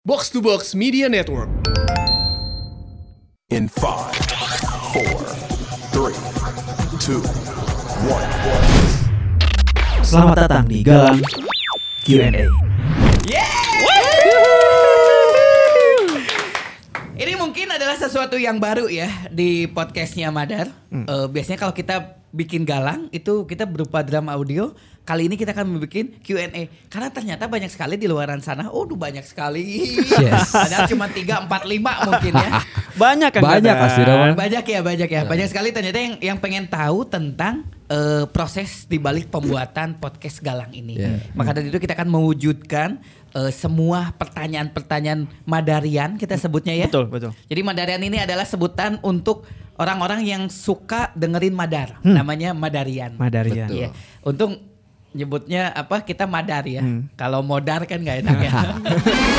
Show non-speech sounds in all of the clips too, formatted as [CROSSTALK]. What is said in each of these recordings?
Box to Box Media Network. In five, four, three, two, one. Selamat datang di Galang Q&A. Ini mungkin adalah sesuatu yang baru ya di podcastnya Madar. Eh, biasanya kalau kita bikin galang itu kita berupa drama audio. Kali ini kita akan membuat Q&A karena ternyata banyak sekali di luaran sana. Oh, banyak sekali. Yes. [LAUGHS] Padahal cuma 3 4 5 mungkin ya. [LAUGHS] Banyak kan? Banyak pasti dong. Banyak ya, banyak ya. Banyak sekali ternyata yang yang pengen tahu tentang eh, proses di balik pembuatan podcast Galang ini. Yeah. Maka dari itu kita akan mewujudkan eh, semua pertanyaan-pertanyaan Madarian kita sebutnya ya. Betul, betul. Jadi Madarian ini adalah sebutan untuk orang-orang yang suka dengerin Madar. Namanya Madarian. Madarian. Iya. Untung nyebutnya apa? Kita Madar ya. Hmm. Kalau Modar kan nggak enak ya.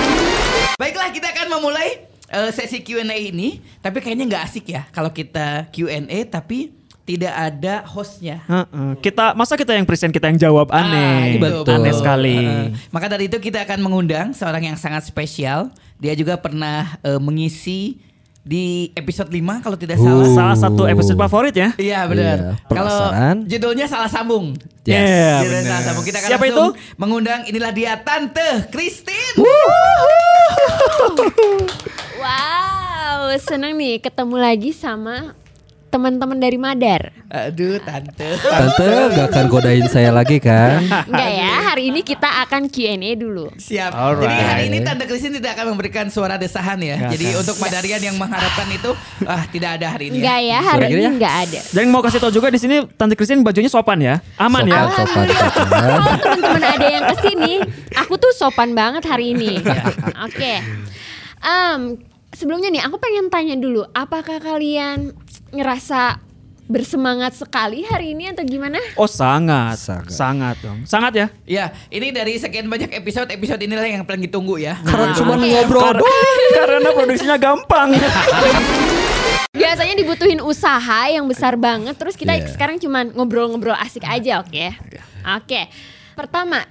[LAUGHS] Baiklah, kita akan memulai eh, sesi Q&A ini. Tapi kayaknya nggak asik ya kalau kita Q&A tapi tidak ada hostnya. Heeh. Kita masa kita yang present kita yang jawab aneh. Ah, gitu. Aneh sekali. Heeh. maka dari itu kita akan mengundang seorang yang sangat spesial. Dia juga pernah eh, mengisi di episode 5 kalau tidak salah. Uh. Salah satu episode favorit ya. Iya benar. Iya, Kalau judulnya salah sambung. Yes. Iya, Judulnya salah sambung. Kita akan Siapa langsung itu? mengundang inilah dia Tante Christine. Wow, seneng nih ketemu lagi sama teman-teman dari Madar. Aduh Tante. Tante gak akan godain saya lagi kan? Enggak ya, hari ini kita akan Q&A dulu. Siap. Alright. Jadi hari ini Tante Christine tidak akan memberikan suara desahan ya. Nggak Jadi akan. untuk Madarian yang mengharapkan itu ah tidak ada hari ini. Enggak Ya. ya, hari ini enggak ada. Dan mau kasih tau juga di sini Tante Christine bajunya sopan ya. Aman ya. Sopan, sopan, sopan. Kalau teman-teman ada yang ke sini, aku tuh sopan banget hari ini. Oke. Em, sebelumnya nih, aku pengen tanya dulu, apakah kalian ngerasa bersemangat sekali hari ini atau gimana? Oh sangat, Sangat. sangat, dong. Sangat ya. Ya, ini dari sekian banyak episode, episode inilah yang paling ditunggu ya. Karena Nah, cuma ngobrol doang. [LAUGHS] Karena produksinya gampang. Biasanya dibutuhin usaha yang besar banget, terus kita Iya. sekarang cuman ngobrol-ngobrol asik aja, oke? Oke. Pertama,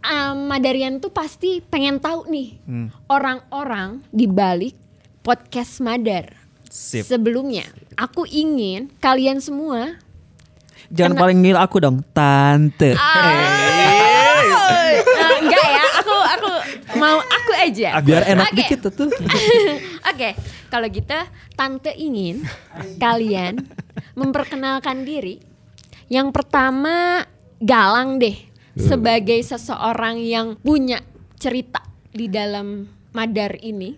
em, Madarian tuh pasti pengen tahu nih orang-orang di balik podcast Madar. Sip. Sebelumnya, aku ingin kalian semua Jangan Kena- paling ngil aku dong, Tante. [LAUGHS] Eh, enggak ya, aku aku mau aku aja. Biar enak Oke. dikit tuh. [LAUGHS] Oke, kalau gitu tante ingin kalian memperkenalkan diri. Yang pertama Galang deh sebagai seseorang yang punya cerita di dalam Madar ini.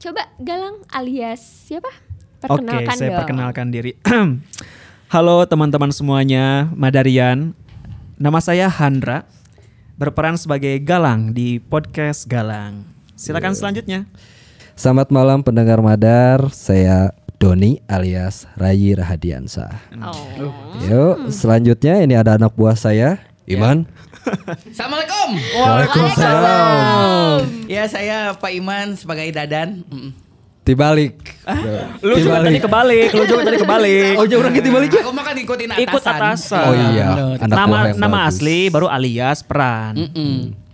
Coba Galang alias siapa? Oke, saya dong. perkenalkan diri. [CLEARS THROAT] Halo teman-teman semuanya, Madarian. Nama saya Handra, berperan sebagai Galang di podcast Galang. Silakan selanjutnya. Selamat malam pendengar Madar, saya Doni alias Rayi Rahadiansah. Oh. Yuk, selanjutnya ini ada anak buah saya, Iman. [LAUGHS] Assalamualaikum. Waalaikumsalam. Ya, saya Pak Iman sebagai Dadan. Mm. Tibalik. Lu juga tadi kebalik, lu juga tadi kebalik. Oh, jauh orang tibalik ya? Aku makan ikutin atasan. Ikut atasan. Oh iya, anak nama nama bagus. asli baru alias peran.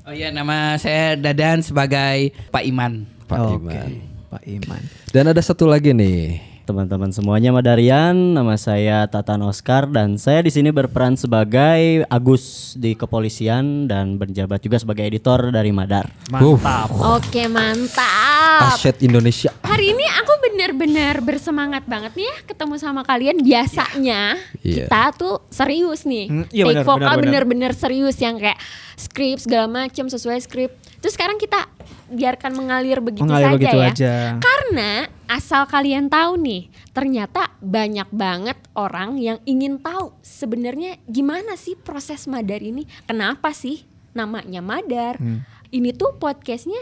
Oh iya, nama saya Dadan sebagai Pak Iman. Pak Oke, Iman. Pak Iman. Dan ada satu lagi nih. Teman-teman semuanya Madarian, nama saya Tatan Oscar dan saya di sini berperan sebagai Agus di kepolisian dan berjabat juga sebagai editor dari Madar. Mantap. Oke, mantap. Aset Indonesia. Hari ini aku bener-bener bersemangat banget nih ya ketemu sama kalian. Biasanya Iya. kita tuh serius nih, Hmm, iya take benar, vokal bener-bener serius yang kayak skrip segala macam sesuai skrip. Terus sekarang kita biarkan mengalir begitu Mengalir saja begitu ya. aja. Karena asal kalian tahu nih, ternyata banyak banget orang yang ingin tahu sebenarnya gimana sih proses Madar ini? Kenapa sih namanya Madar? Hmm. Ini tuh podcastnya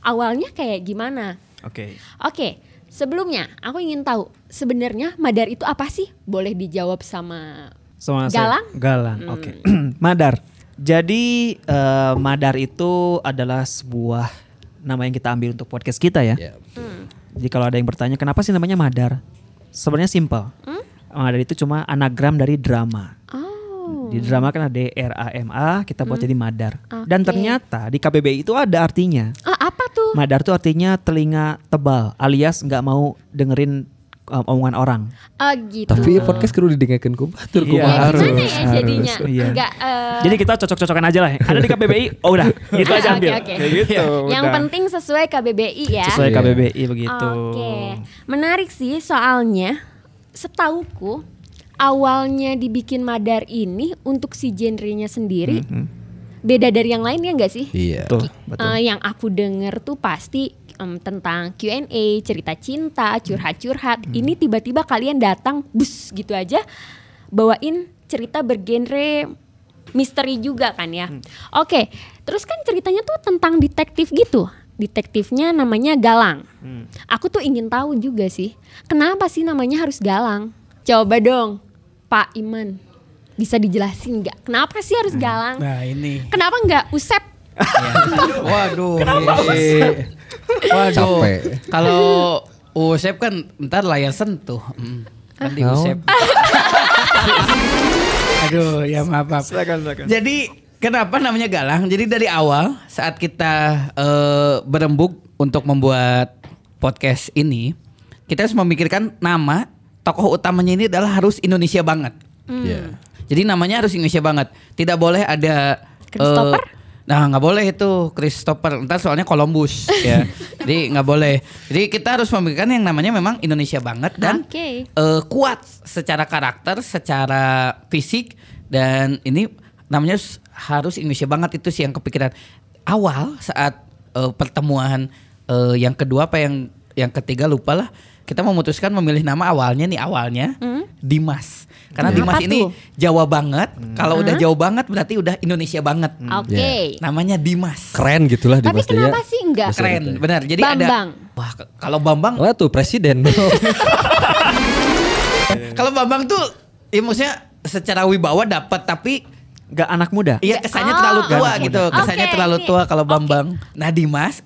awalnya kayak gimana? Oke. Oke, sebelumnya aku ingin tahu sebenarnya Madar itu apa sih? Boleh dijawab sama Sama saya- Galang? Galang. Oke. [CLEARS THROAT] Madar. Jadi eh, Madar itu adalah sebuah nama yang kita ambil untuk podcast kita ya. Ya, Jadi kalau ada yang bertanya kenapa sih namanya Madar? Sebenarnya simpel. Madar itu cuma anagram dari drama. Oh. Di drama kan ada D R A M A, kita buat jadi Madar. Oke. Dan ternyata di KBBI itu ada artinya. Ah, apa tuh? Madar tuh artinya telinga tebal, alias nggak mau dengerin um, omongan orang. Oh gitu. Tapi podcast kudu didengarkan ku batur ku Iya, Ya, harus. gimana ya jadinya? Iya. Enggak eh, Jadi kita cocok-cocokan aja lah. Ada di KBBI, oh udah, gitu aja Oke, ambil. oke. Kayak gitu. Yang udah. penting sesuai KBBI ya. sesuai Iya. KBBI begitu. Oke. Menarik sih soalnya setauku awalnya dibikin Madar ini untuk si genrenya sendiri beda dari yang lain ya enggak sih? Iya. Betul, betul. Eh, yang aku denger tuh pasti em, tentang Q&A, cerita cinta, curhat-curhat. Hmm. Ini tiba-tiba kalian datang bus gitu aja bawain cerita bergenre misteri juga kan ya. Hmm. Oke, terus kan ceritanya tuh tentang detektif gitu. Detektifnya namanya Galang. Hmm. Aku tuh ingin tahu juga sih, kenapa sih namanya harus Galang? Coba dong, Pak Iman. Bisa dijelasin nggak? Kenapa sih harus Galang? Nah ini. Kenapa nggak Usep? [LAUGHS] Waduh. ini. Waduh. Capek. Kalau Usep kan ntar layar sentuh. Hmm. Kan di Naon? Usep. [LAUGHS] Aduh, ya maaf, maaf. Jadi kenapa namanya Galang? Jadi dari awal saat kita eh, berembuk untuk membuat podcast ini, kita harus memikirkan nama tokoh utamanya ini adalah harus Indonesia banget. Iya. Jadi namanya harus Indonesia banget. Tidak boleh ada Christopher? eh, nah nggak boleh itu Christopher. Ntar soalnya Columbus [LAUGHS] ya. Jadi nggak boleh. Jadi kita harus memikirkan yang namanya memang Indonesia banget dan Oke. eh, kuat secara karakter, secara fisik dan ini namanya harus- harus Indonesia banget itu sih yang kepikiran awal saat eh, pertemuan eh, yang kedua apa yang yang ketiga lupa lah kita memutuskan memilih nama awalnya nih awalnya Dimas karena Hmm. Dimas Apa ini tuh? Jawa banget kalau udah Jawa banget berarti udah Indonesia banget Oke. namanya Dimas Keren gitulah di Tapi kenapa sih enggak? Keren gitu. benar jadi Bambang. ada wah kalau Bambang Wah tuh presiden. [LAUGHS] kalau Bambang tuh ya maksudnya secara wibawa dapat tapi Gak anak muda. Iya kesannya Oh. terlalu tua gitu, kesannya Oke, terlalu tua kalau. Bambang. Nah Dimas,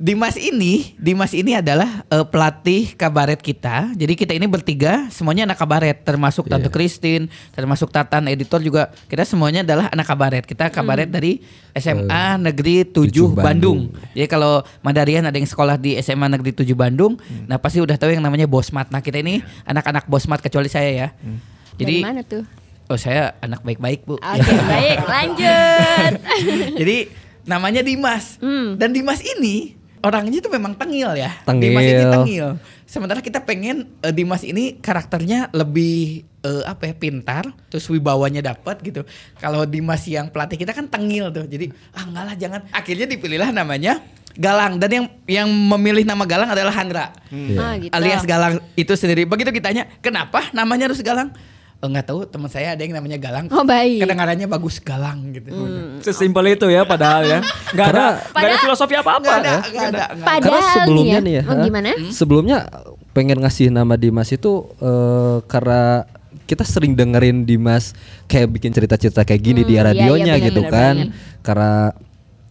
Dimas ini, Dimas ini adalah eh, pelatih kabaret kita. Jadi kita ini bertiga semuanya anak kabaret, termasuk Tante Iya. Christine, termasuk Tatan editor juga. Kita semuanya adalah anak kabaret. Kita kabaret dari SMA Negeri 7 7 Bandung. Bandung. Jadi kalau Madarian ada yang sekolah di SMA Negeri 7 Bandung, nah pasti udah tahu yang namanya Bosmat. Nah kita ini anak-anak Bosmat kecuali saya ya. Jadi Dari mana tuh? Oh saya anak baik-baik bu. Oke, [LAUGHS] baik, lanjut. [LAUGHS] Jadi namanya Dimas. Hmm. Dan Dimas ini orangnya tuh memang tengil ya. Tengil. Dimas ini tengil. Sementara kita pengen eh, Dimas ini karakternya lebih eh, apa ya pintar, terus wibawanya dapat gitu. Kalau Dimas yang pelatih kita kan tengil tuh. Jadi ah enggak lah jangan. Akhirnya dipilihlah namanya Galang dan yang yang memilih nama Galang adalah Handra. Ah, gitu. Alias Galang itu sendiri. Begitu kitanya, kenapa namanya harus Galang? Oh, nggak tahu teman saya ada yang namanya Galang. Oh, baik. Kedengarannya bagus Galang gitu. Sesimpel itu ya padahal ya. Gak ada, nggak ada filosofi apa-apa. Ada, ya. ada, nggak ada. Padahal Karena sebelumnya nih nih ya, Oh, gimana? Sebelumnya pengen ngasih nama Dimas itu eh, karena kita sering dengerin Dimas kayak bikin cerita-cerita kayak gini di Hmm, iya, radionya iya, gitu benar, kan. benar. Karena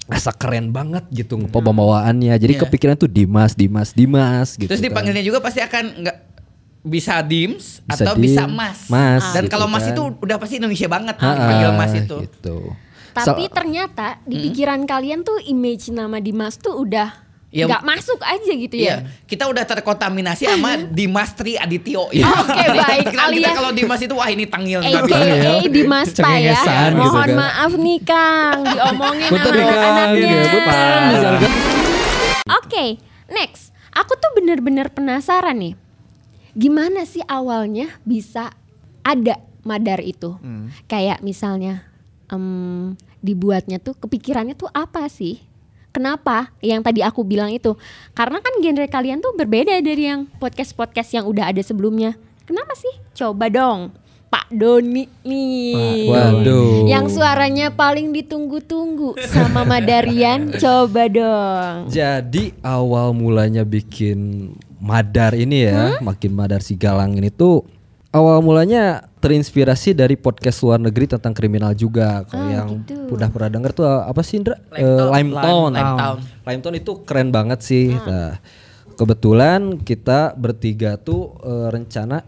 rasa keren banget gitu pembawaannya. Jadi Iya. kepikiran tuh Dimas, Dimas, Dimas gitu. Terus kan. dipanggilnya juga pasti akan nggak bisa Dims Bisa atau bisa Dim, Mas. Mas, Dan gitu kalau Mas kan. itu udah pasti Indonesia banget Ha-ha, dipanggil Mas itu. Gitu. Tapi Sal- ternyata di pikiran kalian tuh image nama Dimas tuh udah Ya, nggak masuk aja gitu ya. Iya, kita udah terkontaminasi sama [LAUGHS] Dimas Tri Adityo. Oke, baik. Pikiran kita Alias- kalau Dimas itu wah ini tangil nggak bisa. AKA Dimas Pak ya. Gitu Mohon kan. maaf nih Kang, diomongin sama anaknya. gitu, misalkan. Oke, next. Aku tuh bener-bener penasaran nih. Gimana sih awalnya bisa ada madar itu? Kayak misalnya em, dibuatnya tuh kepikirannya tuh apa sih? Kenapa? Yang tadi aku bilang itu. Karena kan genre kalian tuh berbeda dari yang podcast-podcast yang udah ada sebelumnya. Kenapa sih? Coba dong. Pak Doni nih. Waduh. Yang suaranya paling ditunggu-tunggu sama Madarian. [LAUGHS] Coba dong. Jadi awal mulanya bikin Madar ini ya, Hmm? makin Madar si Galang ini tuh awal mulanya terinspirasi dari podcast luar negeri tentang kriminal juga. Kalau Ah, yang gitu. udah pernah denger tuh apa sih Indra? Eh, Limetown. Lime Town. Lime Town. Lime Town itu keren banget sih. Ah. Nah, kebetulan kita bertiga tuh eh, rencana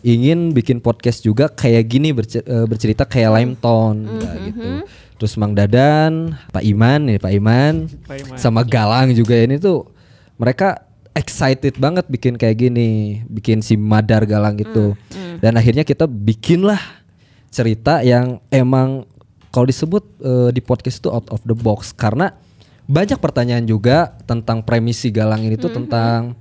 ingin bikin podcast juga kayak gini berce- eh, bercerita kayak Lime Town Mm-hmm. kayak gitu. terus Mang Dadan, Pak Iman nih, Pak Iman, Pak Iman. sama Galang juga ini tuh mereka excited banget bikin kayak gini, bikin si Madar Galang itu. Dan akhirnya kita bikinlah cerita yang emang kalau disebut eh, di podcast itu out of the box karena banyak pertanyaan juga tentang premisi Galang ini tuh tentang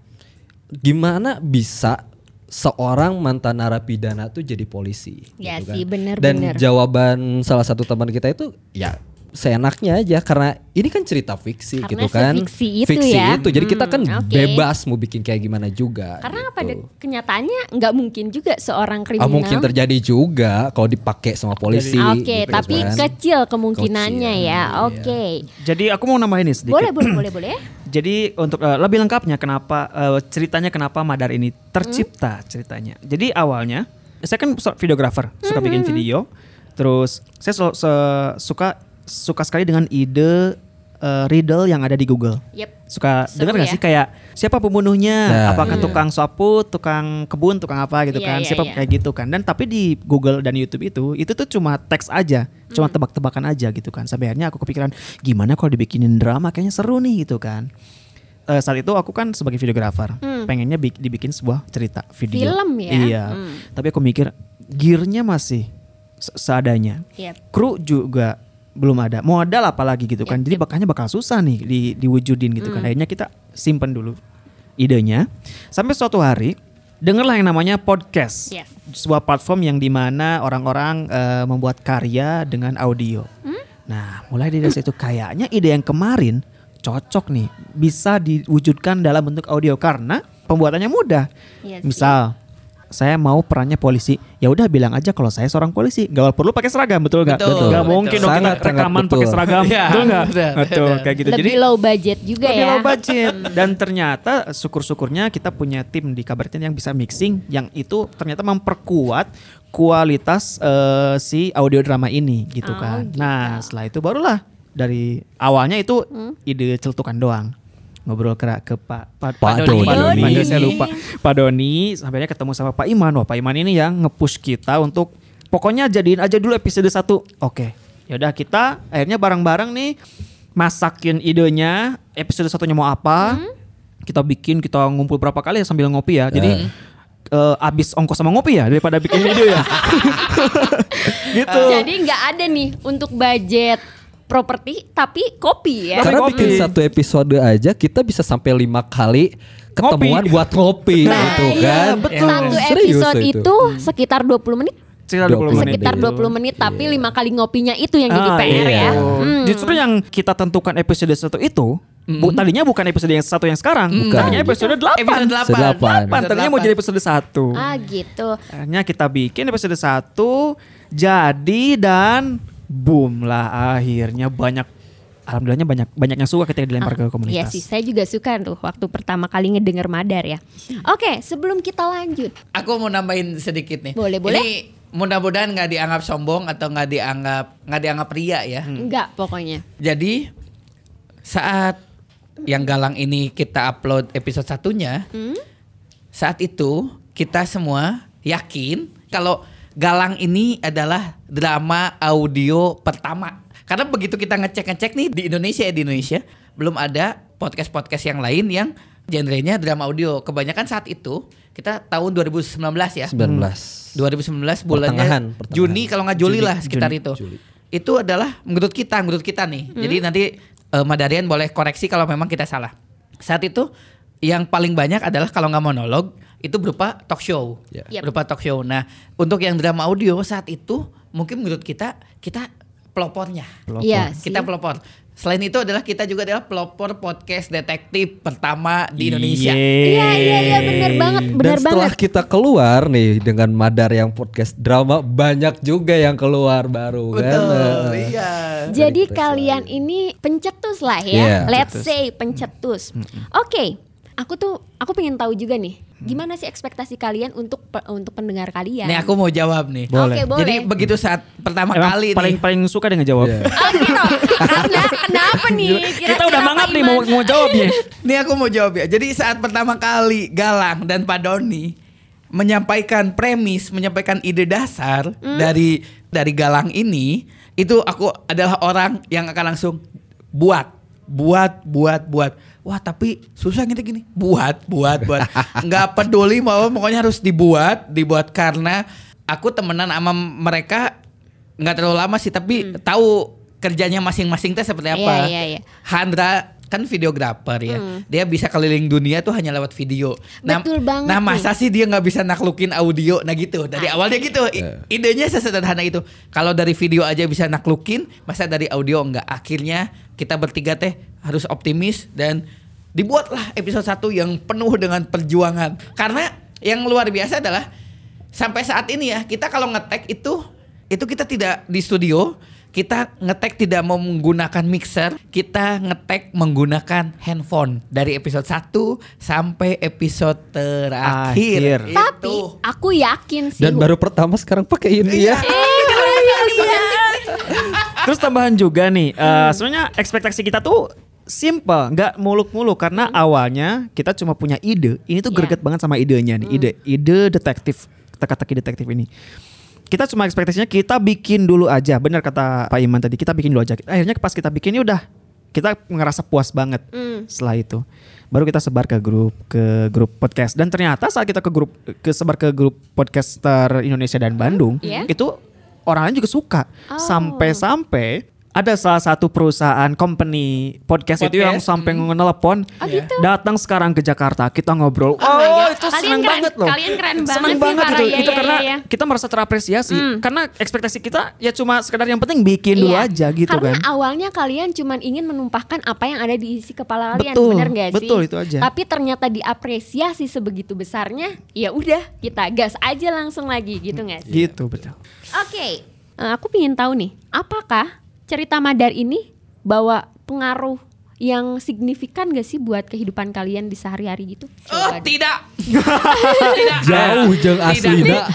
gimana bisa seorang mantan narapidana tuh jadi polisi Ya gitu sih, kan. bener, dan bener. jawaban salah satu teman kita itu ya seenaknya aja karena ini kan cerita fiksi Karena gitu kan sefiksi itu ya. itu jadi kita Hmm, kan oke. bebas mau bikin kayak gimana juga Karena gitu. pada kenyataannya nggak mungkin juga seorang Ah, kriminal. mungkin terjadi juga kalau dipakai sama polisi Oke, gitu tapi kan. kecil kemungkinannya Kecil, ya. iya. Oke. Jadi aku mau nambahin nih sedikit. Boleh, boleh, boleh, boleh. [CLEARS THROAT] Jadi untuk eh, lebih lengkapnya kenapa eh, ceritanya kenapa Madar ini tercipta ceritanya. Jadi awalnya saya kan videografer, suka bikin video. Terus saya suka suka sekali dengan ide eh, riddle yang ada di Google. Yep. Suka dengar nggak ya? sih kayak siapa pembunuhnya? Nah. Apakah tukang sapu, tukang kebun, tukang apa gitu Iya, kan? iya, siapa iya. kayak gitu kan? Dan tapi di Google dan YouTube itu itu tuh cuma teks aja, cuma Hmm. tebak-tebakan aja gitu kan. Sampai akhirnya aku kepikiran gimana kalau dibikinin drama kayaknya seru nih gitu kan. Eh, saat itu aku kan sebagai videografer, pengennya bi- dibikin sebuah cerita video. Hmm. Film ya? Iya. Hmm. Tapi aku mikir gearnya masih se- seadanya. Yep. Kru juga belum ada. Modal apalagi gitu kan. Jadi bakalnya bakal susah nih di, diwujudin gitu Hmm. kan. Akhirnya kita simpen dulu idenya. Sampai suatu hari dengarlah yang namanya podcast. Yes. Sebuah platform yang di mana orang-orang eh, membuat karya dengan audio. Hmm? Nah, mulai dari situ [CLEARS THROAT] kayaknya ide yang kemarin cocok nih bisa diwujudkan dalam bentuk audio karena pembuatannya mudah. Iya sih. Misal saya mau perannya polisi, ya udah bilang aja kalau saya seorang polisi, nggak perlu pakai seragam, betul nggak? Betul, Nggak betul. mungkin dong kita Sangat, rekaman pakai seragam, Iya, betul nggak? betul, kayak gitu. Lebih Jadi low budget juga lebih ya. low budget dan ternyata syukur-syukurnya kita punya tim di Kabarten yang bisa mixing yang itu ternyata memperkuat kualitas eh, si audio drama ini gitu Oh, kan. gitu. Nah, setelah itu barulah dari awalnya itu Hmm? ide celutukan doang. Ngobrol ke, ke Pak Pak, Pak Doni. Doni. Pak Doni. Doni. saya lupa. Pak Doni sampai ketemu sama Pak Iman. Wah, Pak Iman ini yang nge-push kita untuk pokoknya jadiin aja dulu episode 1. Oke. Ya udah kita akhirnya bareng-bareng nih masakin idenya episode satunya mau apa. Kita bikin, kita ngumpul berapa kali ya sambil ngopi ya. Jadi eh, abis ongkos sama ngopi ya daripada bikin ide ya. [LAUGHS] gitu. Jadi nggak ada nih untuk budget properti tapi kopi ya. Tapi Karena ngopi. bikin satu episode aja kita bisa sampai lima kali ketemuan buat ngopi Nah, gitu iya, kan. betul. Satu Serius episode itu. itu sekitar 20 menit. Sekitar 20 20 menit. Sekitar 20 menit tapi lima kali ngopinya itu yang jadi Ah, PR iya. ya. Hmm. Justru yang kita tentukan episode satu itu, bu, tadinya bukan episode yang satu yang sekarang, Bukan. tadinya episode 8. Episode 8. Episode delapan. Delapan, tadinya mau jadi episode 1. Ah gitu. Akhirnya kita bikin episode 1 jadi dan boom lah akhirnya banyak alhamdulillahnya banyak banyak yang suka ketika dilempar ke Iya komunitas. sih, saya juga suka tuh waktu pertama kali ngedenger Madar ya. Oke, sebelum kita lanjut. Aku mau nambahin sedikit nih. Boleh, boleh. Ini mudah-mudahan nggak dianggap sombong atau nggak dianggap nggak dianggap pria ya. Enggak pokoknya. Jadi saat yang galang ini kita upload episode satunya, Hmm? saat itu kita semua yakin kalau galang ini adalah drama audio pertama. Karena begitu kita ngecek-ngecek nih di Indonesia ya di Indonesia belum ada podcast-podcast yang lain yang genrenya drama audio. Kebanyakan saat itu kita tahun 2019 ya. 19. 2019 bulannya Pertengahan, pertengahan. Juni kalau nggak Juli, Juli, lah sekitar Juni, itu. Itu adalah menurut kita, menurut kita nih. Jadi nanti eh, Madarian boleh koreksi kalau memang kita salah. Saat itu yang paling banyak adalah kalau nggak monolog itu berupa talk show, Ya. Yap. berupa talk show. Nah untuk yang drama audio saat itu mungkin menurut kita kita pelopornya. Iya sih. Kita pelopor. Selain itu adalah kita juga adalah pelopor podcast detektif pertama di Indonesia. Iya iya iya benar banget, benar Dan setelah banget. kita keluar nih dengan Madar yang podcast drama banyak juga yang keluar baru kan. Betul, Nah. iya. Jadi Dari kalian ini pencetus lah ya. Iya, Let's say pencetus. Oke, aku tuh aku pengen tahu juga nih, gimana sih ekspektasi kalian untuk untuk pendengar kalian? Nih aku mau jawab nih. Oke, boleh. Jadi begitu saat pertama Emang kali paling nih. paling suka dengan jawab. Iya. Oh gitu. Karena kenapa nih? Kita udah mangap nih mau mau jawabnya. Nih aku mau jawab ya. Jadi saat pertama kali Galang dan Pak Doni menyampaikan premis, menyampaikan ide dasar Hmm? dari dari Galang ini, itu aku adalah orang yang akan langsung buat, buat, buat, buat. Wah tapi susah gitu gini. Buat, buat, buat. [LAUGHS] Nggak peduli mau pokoknya harus dibuat, dibuat karena aku temenan sama mereka nggak terlalu lama sih tapi tahu kerjanya masing-masing teh seperti apa. Hmm. Iya, iya, iya. Handra kan videografer ya. Dia bisa keliling dunia tuh hanya lewat video. Nah, Betul banget Nah, masa sih dia nggak bisa naklukin audio? Nah gitu. Dari Ah. awalnya gitu. I- Idenya sesederhana itu. Kalau dari video aja bisa naklukin, masa dari audio enggak? Akhirnya kita bertiga teh harus optimis dan dibuatlah episode 1 yang penuh dengan perjuangan. Karena yang luar biasa adalah sampai saat ini ya, kita kalau ngetek itu itu kita tidak di studio, kita ngetek tidak menggunakan mixer, kita ngetek menggunakan handphone dari episode 1 sampai episode terakhir. Akhir. Itu. Tapi aku yakin sih. Dan baru pertama sekarang pakai ini ya. Eh, keren kalian. Terus tambahan juga nih, eh, sebenarnya ekspektasi kita tuh simple, nggak muluk-muluk karena awalnya kita cuma punya ide. Ini tuh Iya. greget banget sama idenya nih, ide ide detektif teka-teki detektif ini. Kita cuma ekspektasinya kita bikin dulu aja, benar kata Pak Iman tadi, kita bikin dulu aja. Akhirnya pas kita bikin ini udah kita ngerasa puas banget Hmm. setelah itu. Baru kita sebar ke grup ke grup podcast dan ternyata saat kita ke grup ke sebar ke grup podcaster Indonesia dan Bandung, Iya. itu orang lain juga suka. Oh. Ada salah satu perusahaan company podcast, itu yang Podcast, sampai ngelepon Oh, gitu? datang sekarang ke Jakarta kita ngobrol. Oh my Oh, God. itu Kalian seneng keren- banget loh. kalian keren banget Seneng sih, banget Farah. itu. Iya, itu iya, karena iya. kita merasa terapresiasi. Hmm. Karena ekspektasi kita ya cuma sekedar yang penting bikin dulu Iya. aja gitu Karena kan. awalnya kalian cuman ingin menumpahkan apa yang ada di isi kepala kalian, Betul, bener gak sih? betul, itu aja. Tapi ternyata diapresiasi sebegitu besarnya, ya udah kita gas aja langsung lagi gitu gak sih? Gitu betul. Oke, eh, aku pingin tahu nih, apakah cerita Madar ini bawa pengaruh yang signifikan gak sih buat kehidupan kalian di sehari-hari gitu? Oh, Coba, tidak. [LAUGHS] tidak. Jauh jeng Tidak. asli dah.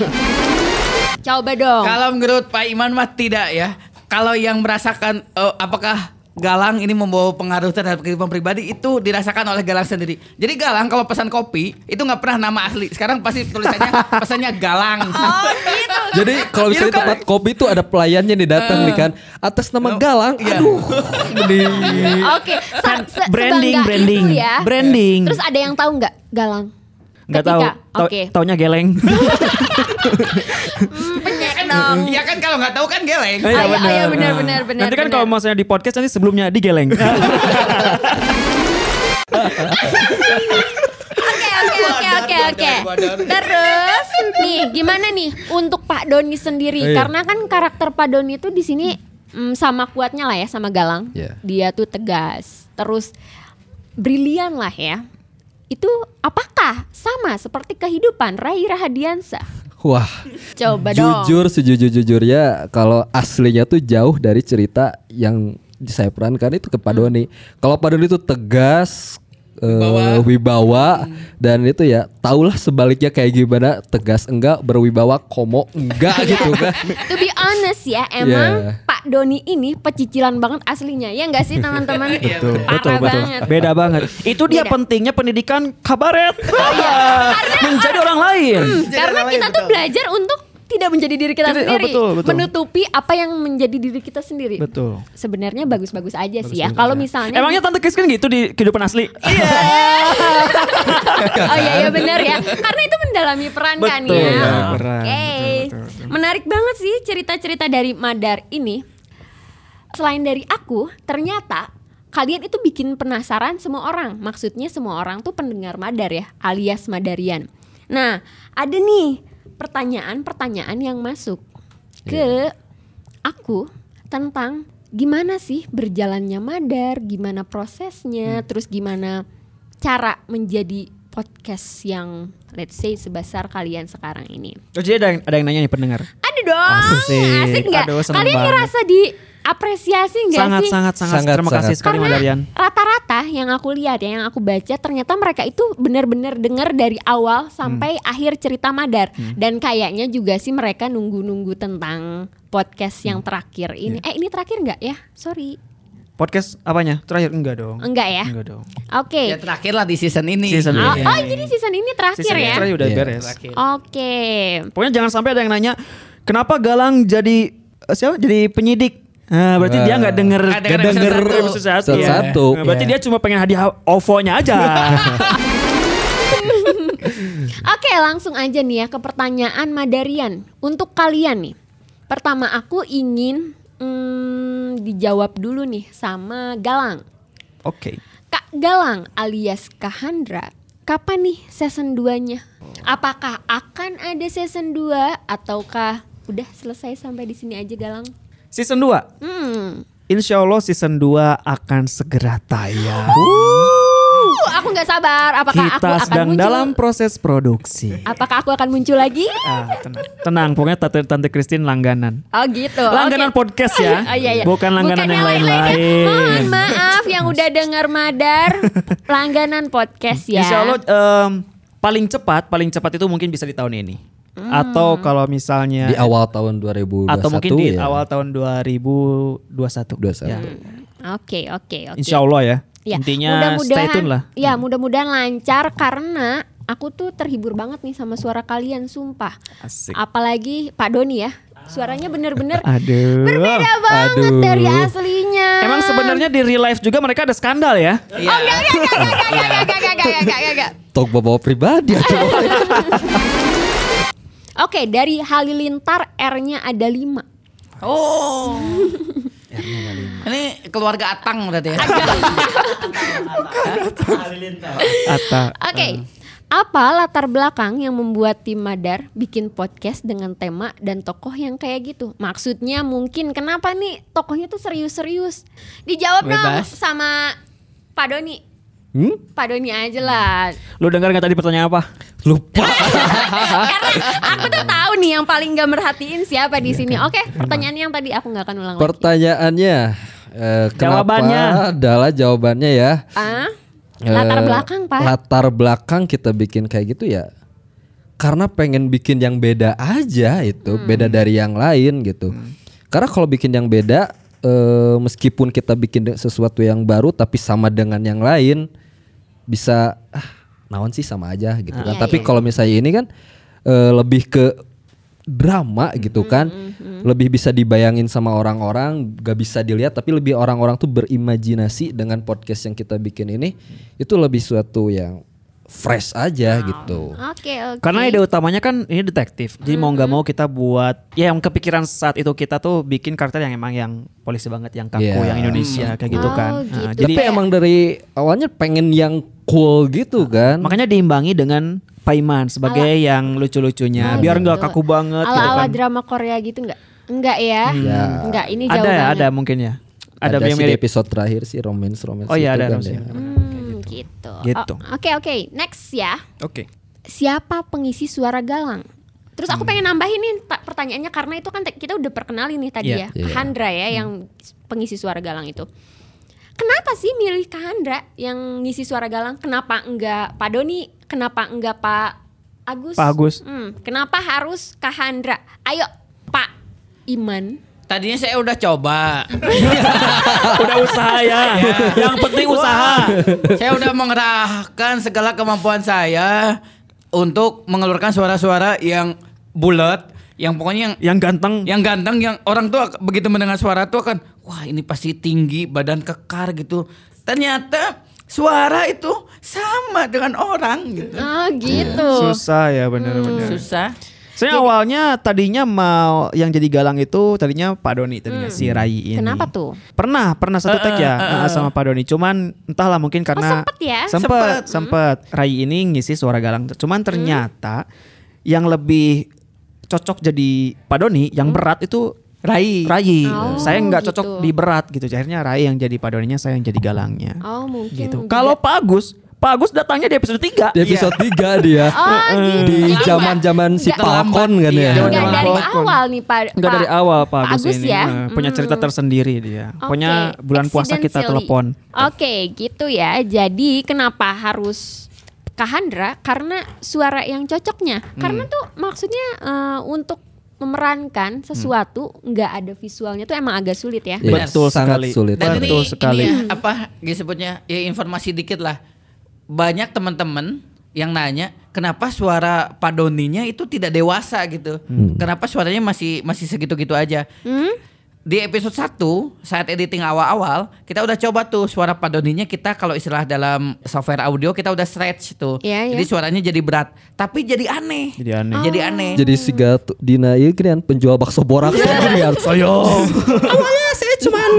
coba dong. Kalau menurut Pak Iman mah tidak ya. Kalau yang merasakan eh, apakah Galang ini membawa pengaruh terhadap kehidupan pribadi itu dirasakan oleh Galang sendiri. Jadi Galang kalau pesan kopi itu nggak pernah nama asli. Sekarang pasti tulisannya [LAUGHS] pesannya Galang. Oh gitu. Jadi kalau misalnya di Itu kan- tempat kopi tuh ada pelayannya nih datang nih kan atas nama Galang. Iya. Aduh. Oke, sa- se- branding, branding, itu ya. branding. Terus ada yang tahu nggak Galang? Nggak tahu. Oke. Taunya geleng. [LAUGHS] [LAUGHS] Hmm, penyek dong. Iya kan kalau nggak tahu kan geleng. Oh, iya, oh, iya, benar, benar, benar, Nanti kan benar. kalau maksudnya di podcast nanti sebelumnya digeleng. [LAUGHS] Oke, oke, oke, oke, oke. Terus nih, gimana nih untuk Pak Doni sendiri? Iya. Karena kan karakter Pak Doni itu di sini mm, sama kuatnya lah ya sama Galang. Iya. Dia tuh tegas, terus brilian lah ya. Itu apakah sama seperti kehidupan Rai Rahadiansa? Wah. Coba dong. Jujur sejujur-jujurnya kalau aslinya tuh jauh dari cerita yang saya perankan itu ke Pak Hmm. Doni. Kalau Pak Doni itu tegas eh, wibawa dan itu ya tahulah sebaliknya kayak gimana tegas enggak berwibawa komo enggak [LAUGHS] gitu kan To be honest ya, emang Yeah. Pak Doni ini pecicilan banget aslinya. Ya enggak sih teman-teman? [LAUGHS] betul, Parah betul, betul. banget. Beda banget. Itu dia Beda. pentingnya pendidikan kabaret. [LAUGHS] Menjadi orang lain. Karena kita tuh belajar untuk tidak menjadi diri kita Tidak, oh, sendiri, betul, betul. menutupi apa yang menjadi diri kita sendiri. Betul. Sebenarnya bagus-bagus aja sih ya. Kalau misalnya Emangnya Tante Kris kan gitu di kehidupan asli? [LAUGHS] Oh iya iya benar ya. Karena itu mendalami peran kan Betul, ya. ya, Oke. peran. Betul, betul, betul. Menarik banget sih cerita-cerita dari Madar ini. Selain dari aku, ternyata kalian itu bikin penasaran semua orang. Maksudnya semua orang tuh pendengar Madar ya, alias Madarian. Nah, ada nih pertanyaan-pertanyaan yang masuk ke aku tentang gimana sih berjalannya Madar, gimana prosesnya, terus gimana cara menjadi podcast yang let's say sebesar kalian sekarang ini. Oh, jadi ada yang, ada yang nanya nih pendengar. Ada dong, Asik. asik? Aduh, seneng Kalian banget. ngerasa diapresiasi nggak Sangat, sih? sangat, sangat, Sangat, Terima kasih sangat. sekali Karena Madarian. rata-rata yang aku lihat ya, yang aku baca ternyata mereka itu benar-benar dengar dari awal sampai Hmm. akhir cerita Madar dan kayaknya juga sih mereka nunggu-nunggu tentang podcast yang Hmm. terakhir ini. Iya. Eh ini terakhir nggak ya? Sorry, Podcast apanya? Terakhir enggak dong. enggak ya? Enggak dong. Oke. Ya terakhir lah di season ini. Season Oh, ini. oh, jadi season ini terakhir Season ya? terakhir udah Iya. beres. Terakhir. Oke. Pokoknya jangan sampai ada yang nanya kenapa Galang jadi eh, siapa? Jadi penyidik. Nah, berarti dia nggak denger Nggak nggak denger denger episode episode satu. Episode ya. satu. Nah, berarti Iya. dia cuma pengen hadiah OVO-nya aja. [LAUGHS] Oke, langsung aja nih ya ke pertanyaan Madarian. Untuk kalian nih, pertama aku ingin hmm, dijawab dulu nih sama Galang. Oke. Kak Galang alias Kahandra, kapan nih season 2-nya? Apakah akan ada season 2 ataukah udah selesai sampai di sini aja Galang? Season 2. Hmm. Insya Allah season 2 akan segera tayang. Uh, aku nggak sabar. Apakah aku Kita akan sedang muncul? dalam proses produksi. Apakah aku akan muncul lagi? Ah, tenang. tenang, pokoknya tante tante Christine langganan. Oh gitu. Langganan oke. podcast ya, [LAUGHS] Oh, iya, iya. bukan langganan yang ya. lain-lain. Mohon maaf yang udah dengar Madar [LAUGHS] langganan podcast ya. Insya Allah em, paling cepat, paling cepat itu mungkin bisa di tahun ini. Hmm. Atau kalau misalnya Di awal tahun 2021 atau mungkin di ya. awal tahun 2021. 21. Ya. Oke oke oke. Insya Allah ya. Ya, Intinya stay tune lah. Ya mudah-mudahan lancar karena aku tuh terhibur banget nih sama suara kalian sumpah. Asik. Apalagi Pak Doni ya. Suaranya bener-bener Aduh. berbeda banget Aduh. dari aslinya. Emang sebenarnya di real life juga mereka ada skandal ya? Iya. Oh enggak enggak enggak enggak enggak enggak enggak enggak enggak enggak enggak. Talk bawa pribadi Oke, dari Halilintar R-nya ada 5. Oh. [LAUGHS] Ini keluarga Atang berarti ya. Ata. Oke. Apa latar belakang yang membuat tim Madar bikin podcast dengan tema dan tokoh yang kayak gitu? Maksudnya mungkin kenapa nih tokohnya tuh serius-serius? Dijawab dong sama Pak Doni. Hmm? Pak Doni aja lah. Lu dengar nggak tadi pertanyaan apa? Lupa. [LAUGHS] Karena aku tuh tahu nih yang paling gak merhatiin siapa di sini. Oke, pertanyaannya yang tadi aku nggak akan ulang lagi. Pertanyaannya eh, kenapa Jawabannya. adalah jawabannya ya. Ah, latar Eh, belakang Pak. Latar belakang kita bikin kayak gitu ya. Karena pengen bikin yang beda aja itu, Hmm. beda dari yang lain gitu. Karena kalau bikin yang beda eh, meskipun kita bikin sesuatu yang baru tapi sama dengan yang lain bisa ah naon sih sama aja gitu kan. Iya, Tapi iya, kalau misalnya ini kan eh, lebih ke drama gitu Hmm, kan. Lebih bisa dibayangin sama orang-orang, gak bisa dilihat tapi lebih orang-orang tuh berimajinasi dengan podcast yang kita bikin ini itu lebih suatu yang fresh aja gitu. Oke, oke. Karena ide utamanya kan ini detektif. Jadi mau nggak mau kita buat ya yang kepikiran saat itu kita tuh bikin karakter yang emang yang polisi banget, yang kaku, Iya. yang Indonesia kayak gitu Oh, kan. gitu. Nah, Tapi jadi emang dari awalnya pengen yang cool gitu kan. makanya diimbangi dengan Paiman sebagai yang lucu-lucunya, Oh, biar gitu. nggak kaku banget. gitu Ala-ala kan. drama Korea gitu nggak? Enggak ya? Ya. Enggak, ini jauh Ada ya, banget. ada mungkin ya. Ada, ada yang sih di mirip. episode terakhir sih romance romance Oh iya itu ada kan Rosie. ya. Hmm, gitu. Gitu. Oh, Oke oke, next ya. Oke. Siapa pengisi suara galang? Terus aku pengen nambahin nih ta- pertanyaannya karena itu kan kita udah perkenalin nih tadi Iya. ya, Iya. Kahandra ya yang pengisi suara galang itu. Kenapa sih milih Kahandra yang ngisi suara galang? Kenapa enggak Pak Doni? Kenapa enggak Pak Agus? Pak Agus. Hmm, kenapa harus Kahandra? Ayo Pak Iman. Tadinya saya udah coba. [LAUGHS] Udah usaha ya. yang penting usaha. saya udah mengerahkan segala kemampuan saya untuk mengeluarkan suara-suara yang bulat, yang pokoknya yang Yang ganteng. yang ganteng yang orang tuh begitu mendengar suara tuh akan wah ini pasti tinggi badan kekar gitu ternyata suara itu sama dengan orang gitu Oh gitu. Susah ya bener-bener. susah Saya awalnya tadinya mau yang jadi galang itu tadinya Pak Doni tadinya si Rai ini. Kenapa tuh? Pernah, pernah satu tag ya eh, sama Pak Doni. Cuman entahlah mungkin karena sempet ya? Sempet, sempet. Rai ini ngisi suara galang. Cuman ternyata yang lebih cocok jadi Pak Doni, yang berat itu Rai. Rai. Oh, saya nggak gitu. cocok di berat gitu. Akhirnya Rai yang jadi Pak Doninya, saya yang jadi galangnya. Oh mungkin. gitu. Kalau Pak Agus, Pak Agus datangnya di episode 3. Di episode 3 dia. [LAUGHS] Oh gitu. Di zaman-zaman si Enggak. Falcon kan Iya. ya. Enggak Zaman dari Falcon. awal nih Pak. Enggak dari awal Pak Agus, Agus ini ya? punya cerita Hmm. tersendiri dia. Pokoknya Oke, bulan puasa kita telepon. Oke, gitu ya. Jadi kenapa harus Kahandra? Karena suara yang cocoknya. Hmm. Karena tuh maksudnya eh, untuk memerankan sesuatu nggak ada visualnya tuh emang agak sulit ya. Iya, Betul sangat sekali. sulit. dan Betul ini, sekali. ini ya, apa disebutnya ya informasi dikit lah banyak teman-teman yang nanya kenapa suara Padoninya itu tidak dewasa gitu kenapa suaranya masih masih segitu-gitu aja Hmm? di episode 1 saat editing awal-awal kita udah coba tuh suara Pak Doninya kita kalau istilah dalam software audio kita udah stretch tuh. Iya, Jadi iya. suaranya jadi berat, tapi jadi aneh. Jadi aneh. Jadi aneh. Jadi si Gatu Dina kan penjual bakso borak jadi harus [LAUGHS] saya cuman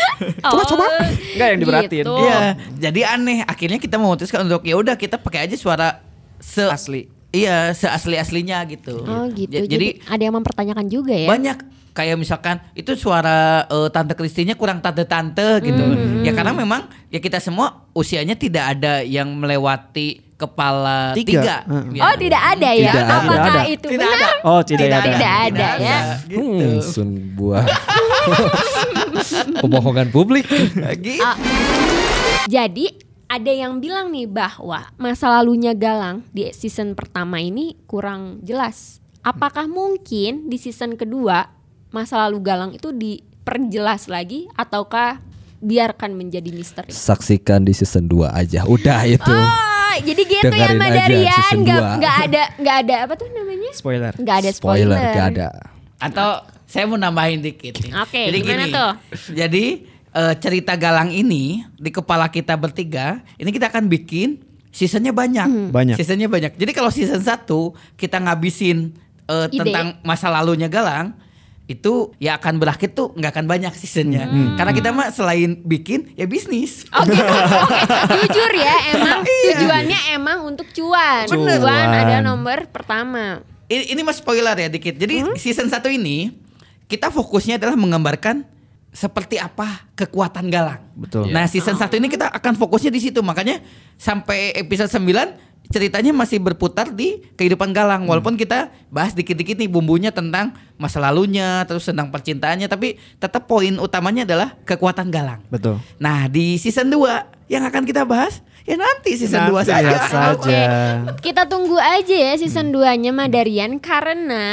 [LAUGHS] Coba-coba. Enggak yang diperhatiin. Gitu. Iya, jadi aneh. Akhirnya kita memutuskan untuk ya udah kita pakai aja suara se Asli. Iya, seasli aslinya gitu. Oh gitu. Ja- Jadi, ada yang mempertanyakan juga ya. banyak kayak misalkan itu suara eh, tante Kristinya kurang tante-tante gitu. Hmm, Ya karena memang ya kita semua usianya tidak ada yang melewati kepala Tiga. tiga. Ya. Oh tidak ada ya? Tidak ada. Apakah Tidak ada. itu Tidak benar? ada. Oh, tidak ada. Tidak ada ya. Gitu. Hmm, sun buah. [LAUGHS] Pembohongan publik. Gitu. Ah, Jadi ada yang bilang nih bahwa masa lalunya Galang di season pertama ini kurang jelas. Apakah mungkin di season kedua masa lalu Galang itu diperjelas lagi ataukah biarkan menjadi misteri? Saksikan di season 2 aja. Udah itu. Oh, jadi gitu ya Dengerin aja Madarian, season nggak nggak ada [LAUGHS] nggak ada apa tuh namanya? Spoiler. Nggak ada spoiler. Spoiler gak ada. Atau saya mau nambahin dikit nih. Oke, Jadi gimana gini, tuh? Jadi eh, cerita Galang ini di kepala kita bertiga, ini kita akan bikin seasonnya banyak. Hmm. Banyak. Seasonnya banyak. Jadi kalau season 1 kita ngabisin Ide. tentang masa lalunya Galang, itu ya akan berakhir tuh nggak akan banyak seasonnya. Hmm. Karena kita mah selain bikin ya bisnis. Oh gitu. Oke, jujur ya, emang [LAUGHS] Iya. tujuannya emang untuk cuan. Bener. Cuan Cuan. ada nomor pertama. ini, ini mas spoiler ya dikit. Jadi Hmm? season 1 ini kita fokusnya adalah menggambarkan seperti apa kekuatan Galang. Betul. Nah, season 1 ini kita akan fokusnya di situ. Makanya sampai episode 9 ceritanya masih berputar di kehidupan Galang. Walaupun kita bahas dikit-dikit nih bumbunya tentang masa lalunya, terus tentang percintaannya, tapi tetap poin utamanya adalah kekuatan Galang. Betul. Nah, di season 2 yang akan kita bahas ya nanti season 2 Nanti saja. lihat saja. Kita tunggu aja ya season 2-nya Madarian karena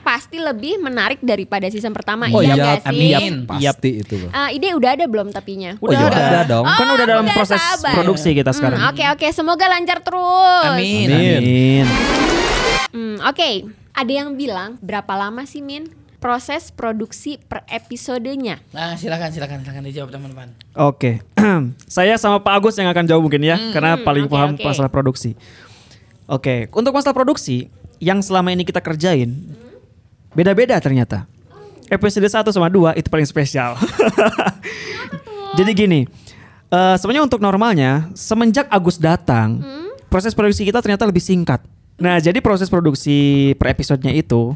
pasti lebih menarik daripada season pertama Oh iya iya, nggak sih? amin. Pasti itu. Ah, ide udah ada belum tapinya? Oh, iya, ada dong. Kan Oh, udah dalam udah proses sabar. produksi kita Hmm, sekarang. Oke oke, semoga lancar terus. Amin. Amin. Hmm, oke, ada yang bilang berapa lama sih Min proses produksi per episodenya? Nah, silakan silakan silakan dijawab teman-teman. Oke, [CLEARS THROAT] saya sama Pak Agus yang akan jawab mungkin ya, karena paling oke, paham oke. masalah produksi. Oke, untuk masalah produksi yang selama ini kita kerjain beda-beda ternyata. Episode 1 sama 2 itu paling spesial. [LAUGHS] Jadi gini, eh, sebenarnya untuk normalnya semenjak Agus datang, proses produksi kita ternyata lebih singkat. Nah, jadi proses produksi per episodenya itu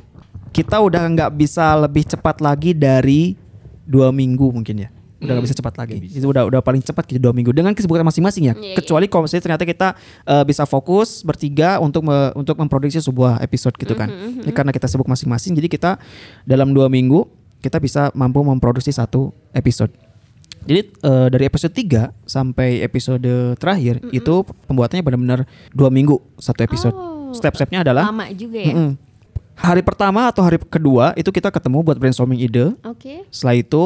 kita udah nggak bisa lebih cepat lagi dari dua minggu mungkin ya. Udah nggak bisa cepat lagi. Itu udah udah paling cepat gitu dua minggu dengan kesibukan masing-masing ya. Iya, iya. Kecuali kalau misalnya ternyata kita eh, bisa fokus bertiga untuk me- untuk memproduksi sebuah episode gitu kan. Ini karena kita sibuk masing-masing, jadi kita dalam dua minggu kita bisa mampu memproduksi satu episode. Jadi eh, dari episode 3 sampai episode terakhir itu pembuatannya benar-benar dua minggu satu episode. Oh, Step-stepnya adalah Lama juga ya. Mm-mm. Hari pertama atau hari kedua itu kita ketemu buat brainstorming ide. Oke. Setelah itu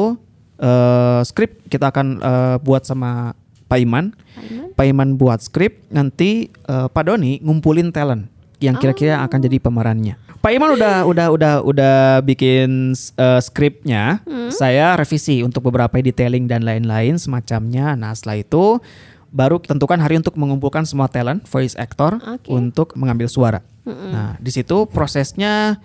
eh, skrip kita akan eh, buat sama Pak Iman. Pak Iman. Pak Iman buat skrip, nanti eh, Pak Doni ngumpulin talent yang kira-kira akan jadi pemerannya. Pak Iman udah udah udah udah bikin eh, skripnya, saya revisi untuk beberapa detailing dan lain-lain semacamnya. Nah setelah itu baru tentukan hari untuk mengumpulkan semua talent voice actor Oke. untuk mengambil suara. Nah di situ prosesnya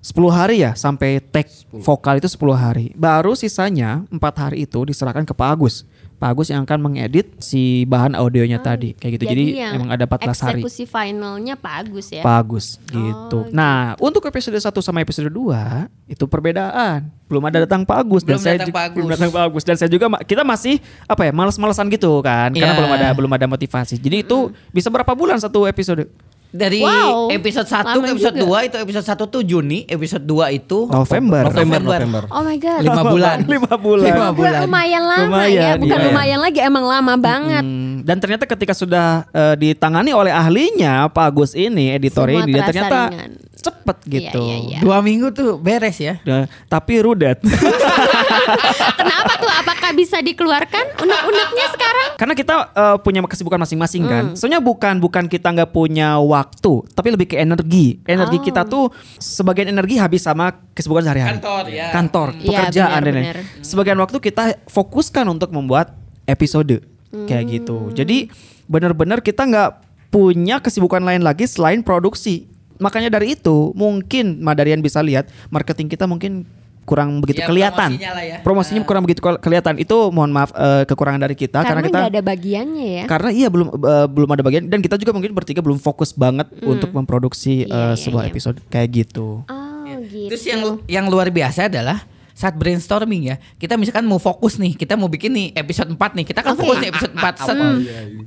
10 hari ya sampai take vokal itu 10 hari. Baru sisanya empat hari itu diserahkan ke Pak Agus. Pak Agus yang akan mengedit si bahan audionya tadi kayak gitu. Jadi, yang emang ada 14 hari. Eksekusi finalnya Pak Agus ya. Pak Agus gitu. Nah, untuk episode 1 sama episode 2 itu perbedaan. Belum ada datang Pak Agus Belum dan saya Pak Agus. belum datang Pak Agus dan saya juga kita masih apa ya, males-malesan gitu kan karena Ya. belum ada belum ada motivasi. Jadi itu bisa berapa bulan satu episode? Dari Wow, episode 1 lama ke episode juga. 2 itu episode 1 tuh Juni, episode 2 itu November. November, November. Oh my god. Lima bulan. Lima bulan. Lima bulan. Lumayan lama ya, Lumayan, bukan iya. lumayan lagi, emang lama banget. Hmm, dan ternyata ketika sudah eh, ditangani oleh ahlinya Pak Agus ini editor Semua ini dan ternyata ringan. Cepet gitu. Iya, iya, iya. Dua minggu tuh beres ya. Nah, tapi rudet. [LAUGHS] Kenapa tuh? Apakah bisa dikeluarkan unek-uneknya sekarang? Karena kita eh, punya kesibukan masing-masing kan. Hmm. Soalnya bukan bukan kita nggak punya waktu, tapi lebih ke energi. Energi Oh. kita tuh sebagian energi habis sama kesibukan sehari-hari. Kantor, ya. Kantor, Iya, pekerjaan benar, dan lain. benar. Sebagian waktu kita fokuskan untuk membuat episode kayak Hmm. gitu. Jadi benar-benar kita nggak punya kesibukan lain lagi selain produksi. Makanya dari itu mungkin Madarian bisa lihat marketing kita mungkin kurang begitu Ya, kelihatan. promosinya lah ya. Promosinya Ah. kurang begitu ke- kelihatan. Itu mohon maaf eh, kekurangan dari kita Karena karena, kita ada bagiannya ya. karena iya belum eh, belum ada bagian dan kita juga mungkin bertiga belum fokus banget untuk memproduksi Iya, eh, iya, sebuah iya. episode kayak gitu. Oh gitu. Terus yang yang luar biasa adalah saat brainstorming ya, kita misalkan mau fokus nih, kita mau bikin nih episode 4 nih, kita kan Oke. fokus nih episode 4. Set,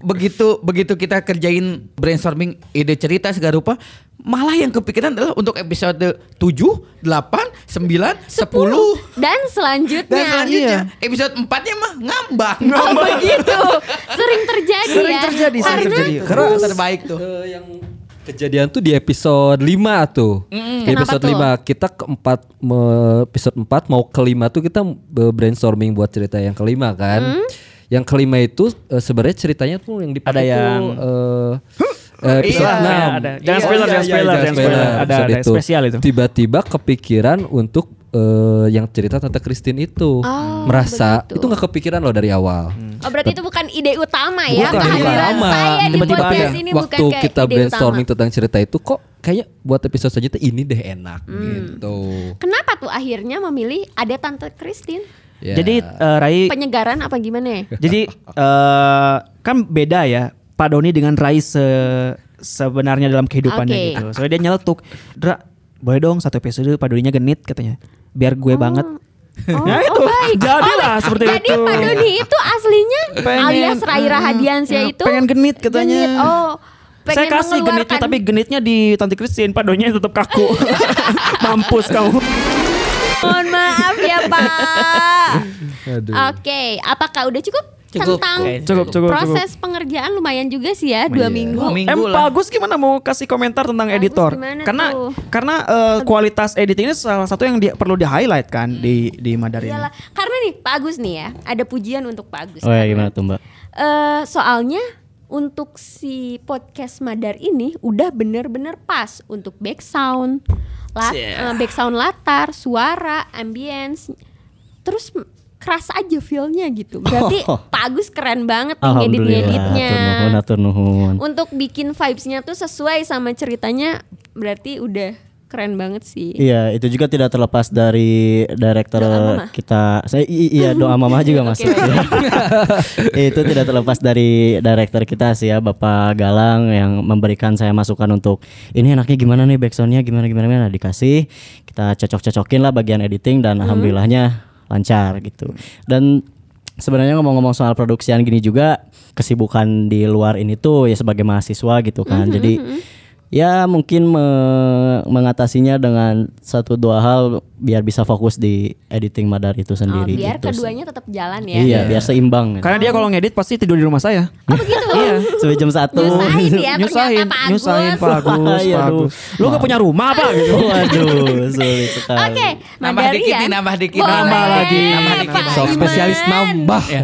begitu begitu kita kerjain brainstorming ide cerita segala rupa, malah yang kepikiran adalah untuk episode 7, 8, 9, 10. Dan selanjutnya. Dan selanjutnya episode 4-nya mah ngambang. Oh begitu. Sering terjadi Sering ya. terjadi, sering terjadi. Karena terbaik tuh. Eh, yang kejadian tuh di episode 5 tuh. Di Kenapa episode tuh? 5 kita keempat me- episode 4 mau kelima tuh kita brainstorming buat cerita yang kelima kan. Hmm? Yang kelima itu eh, sebenarnya ceritanya tuh yang dipakai Ada tuh, yang- eh, eh, episode Iya, 6. ada. Jangan spoiler, jangan spoiler, jangan spoiler. Ada- ada spesial itu. Tiba-tiba kepikiran untuk eh, yang cerita tante Christine itu. Oh, Merasa begitu. itu nggak kepikiran loh dari awal. Oh berarti itu bukan ide utama ya Bukan, kehadiran bukan. saya di Tiba-tiba podcast ada. ini Waktu bukan kayak kita ide brainstorming utama. tentang cerita itu kok kayak buat episode selanjutnya ini deh enak Hmm. gitu. Kenapa tuh akhirnya memilih ada tante Christine? Ya. Jadi eh, Rai Penyegaran apa gimana ya? [LAUGHS] jadi eh, kan beda ya Pak Doni dengan Rai se- sebenarnya dalam kehidupannya Oke. gitu. Soalnya dia nyeletuk, "Dra, boleh dong satu episode Pak Doninya genit katanya. Biar gue banget." Oh, Nah, [LAUGHS] itu. oh baik. Jadilah Oh, seperti jadi itu. Pak Doni itu aslinya Pengen, alias Rai Rahadiansyah eh, itu pengen genit katanya. Genit. Oh, pengen Saya kasih genitnya tapi genitnya di Tante Christine, Pak Doninya tetap kaku. [LAUGHS] Mampus kamu. Mohon maaf ya Pak. [LAUGHS] Aduh. Oke, apakah udah cukup, Cukup. tentang Cukup, cukup, proses pengerjaan lumayan juga sih ya dua minggu. Dua minggu Em lah. Pak Agus gimana mau kasih komentar tentang Pak Agus editor? Karena tuh? karena eh, kualitas editing ini salah satu yang di- perlu di highlight kan di di Madar ini. Iyalah, karena nih Pak Agus nih ya, ada pujian untuk Pak Agus. Oh ya gimana tuh mbak? Eh, soalnya untuk si podcast Madar ini udah bener-bener pas untuk back sound, lat, eh, back sound latar, suara, ambience, terus keras aja feelnya gitu. Berarti Pak Agus keren banget nih ngedit Alhamdulillah. ngeditnya. Atur nuhun, atur nuhun. Untuk bikin vibesnya tuh sesuai sama ceritanya, berarti udah keren banget sih. Iya, itu juga tidak terlepas dari director kita. Saya i- iya doa mama juga [LAUGHS] masuk. [LAUGHS] itu tidak terlepas dari director kita sih ya, Bapak Galang yang memberikan saya masukan untuk ini enaknya gimana nih backsoundnya gimana gimana gimana dikasih kita cocok-cocokin lah bagian editing dan alhamdulillahnya lancar gitu. Dan sebenarnya ngomong-ngomong soal produksian gini juga kesibukan di luar ini tuh ya sebagai mahasiswa gitu kan. Jadi ya mungkin me- mengatasinya dengan satu dua hal biar bisa fokus di editing Madar itu Oh, sendiri biar gitu. keduanya tetap jalan ya. Iya, biar seimbang. Karena dia kalau ngedit pasti tidur di rumah saya. Oh begitu. [LAUGHS] Iya. Sampai jam satu. Nyusahin ya [LAUGHS] nyusahin, Pak Agus. nyusahin Pak Agus, [LAUGHS] Iya, Pak. Agus. Lu gak punya rumah apa gitu? Waduh, sulit sekali. Oke, Nambah Madarian. dikit nih, nambah dikit. Nambah lagi. Nambah dikit. Pak Sok spesialis nambah. Ya.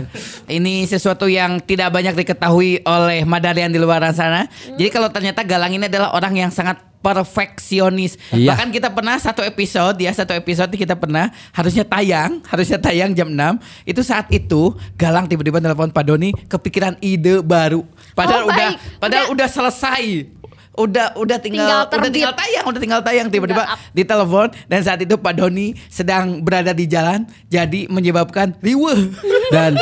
Ini sesuatu yang tidak banyak diketahui oleh Madarian di luar sana. Jadi kalau ternyata Galang ini adalah orang yang sangat perfeksionis. Iya. Bahkan kita pernah satu episode ya, satu episode kita pernah harusnya tayang, harusnya tayang jam 6. Itu saat itu Galang tiba-tiba telepon Pak Doni kepikiran ide baru. Oh, Padahal udah baik. padahal Udah- udah, selesai. Udah udah tinggal, Tinggal udah tinggal tayang, udah tinggal tayang tiba-tiba ditelepon dan saat itu Pak Doni sedang berada di jalan jadi menyebabkan riweh. [LAUGHS] Dan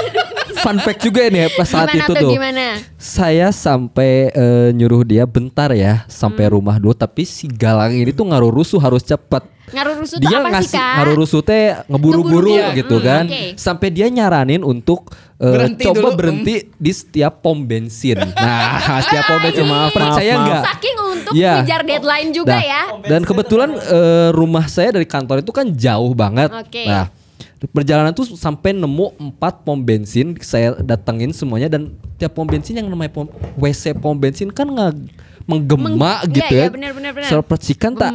fun fact juga ini ya pas saat Gimana itu tuh, tuh. gimana? Saya sampai eh, nyuruh dia bentar ya sampai rumah dulu tapi si Galang ini tuh ngaruh rusuh harus cepet. Ngaruh rusuh tuh dia apa sih ngasih kak? ngaruh rusuh teh ngeburu-buru Ngeburu-buru. gitu Hmm, kan. oke. Sampai dia nyaranin untuk eh, Berhenti coba dulu, berhenti di setiap pom bensin. [LAUGHS] Nah, setiap pom bensin Maaf, percaya maaf, nggak? Saking untuk Iya. ngejar deadline juga Nah, ya. Dan kebetulan eh, rumah saya dari kantor itu kan jauh banget. Oke. Nah, perjalanan tuh sampai nemu empat pom bensin saya datengin semuanya dan tiap pom bensin yang namanya pom WC pom bensin kan nggak menggema Meng- gitu iya, ya. iya, benar, benar, benar. Secara percikan tak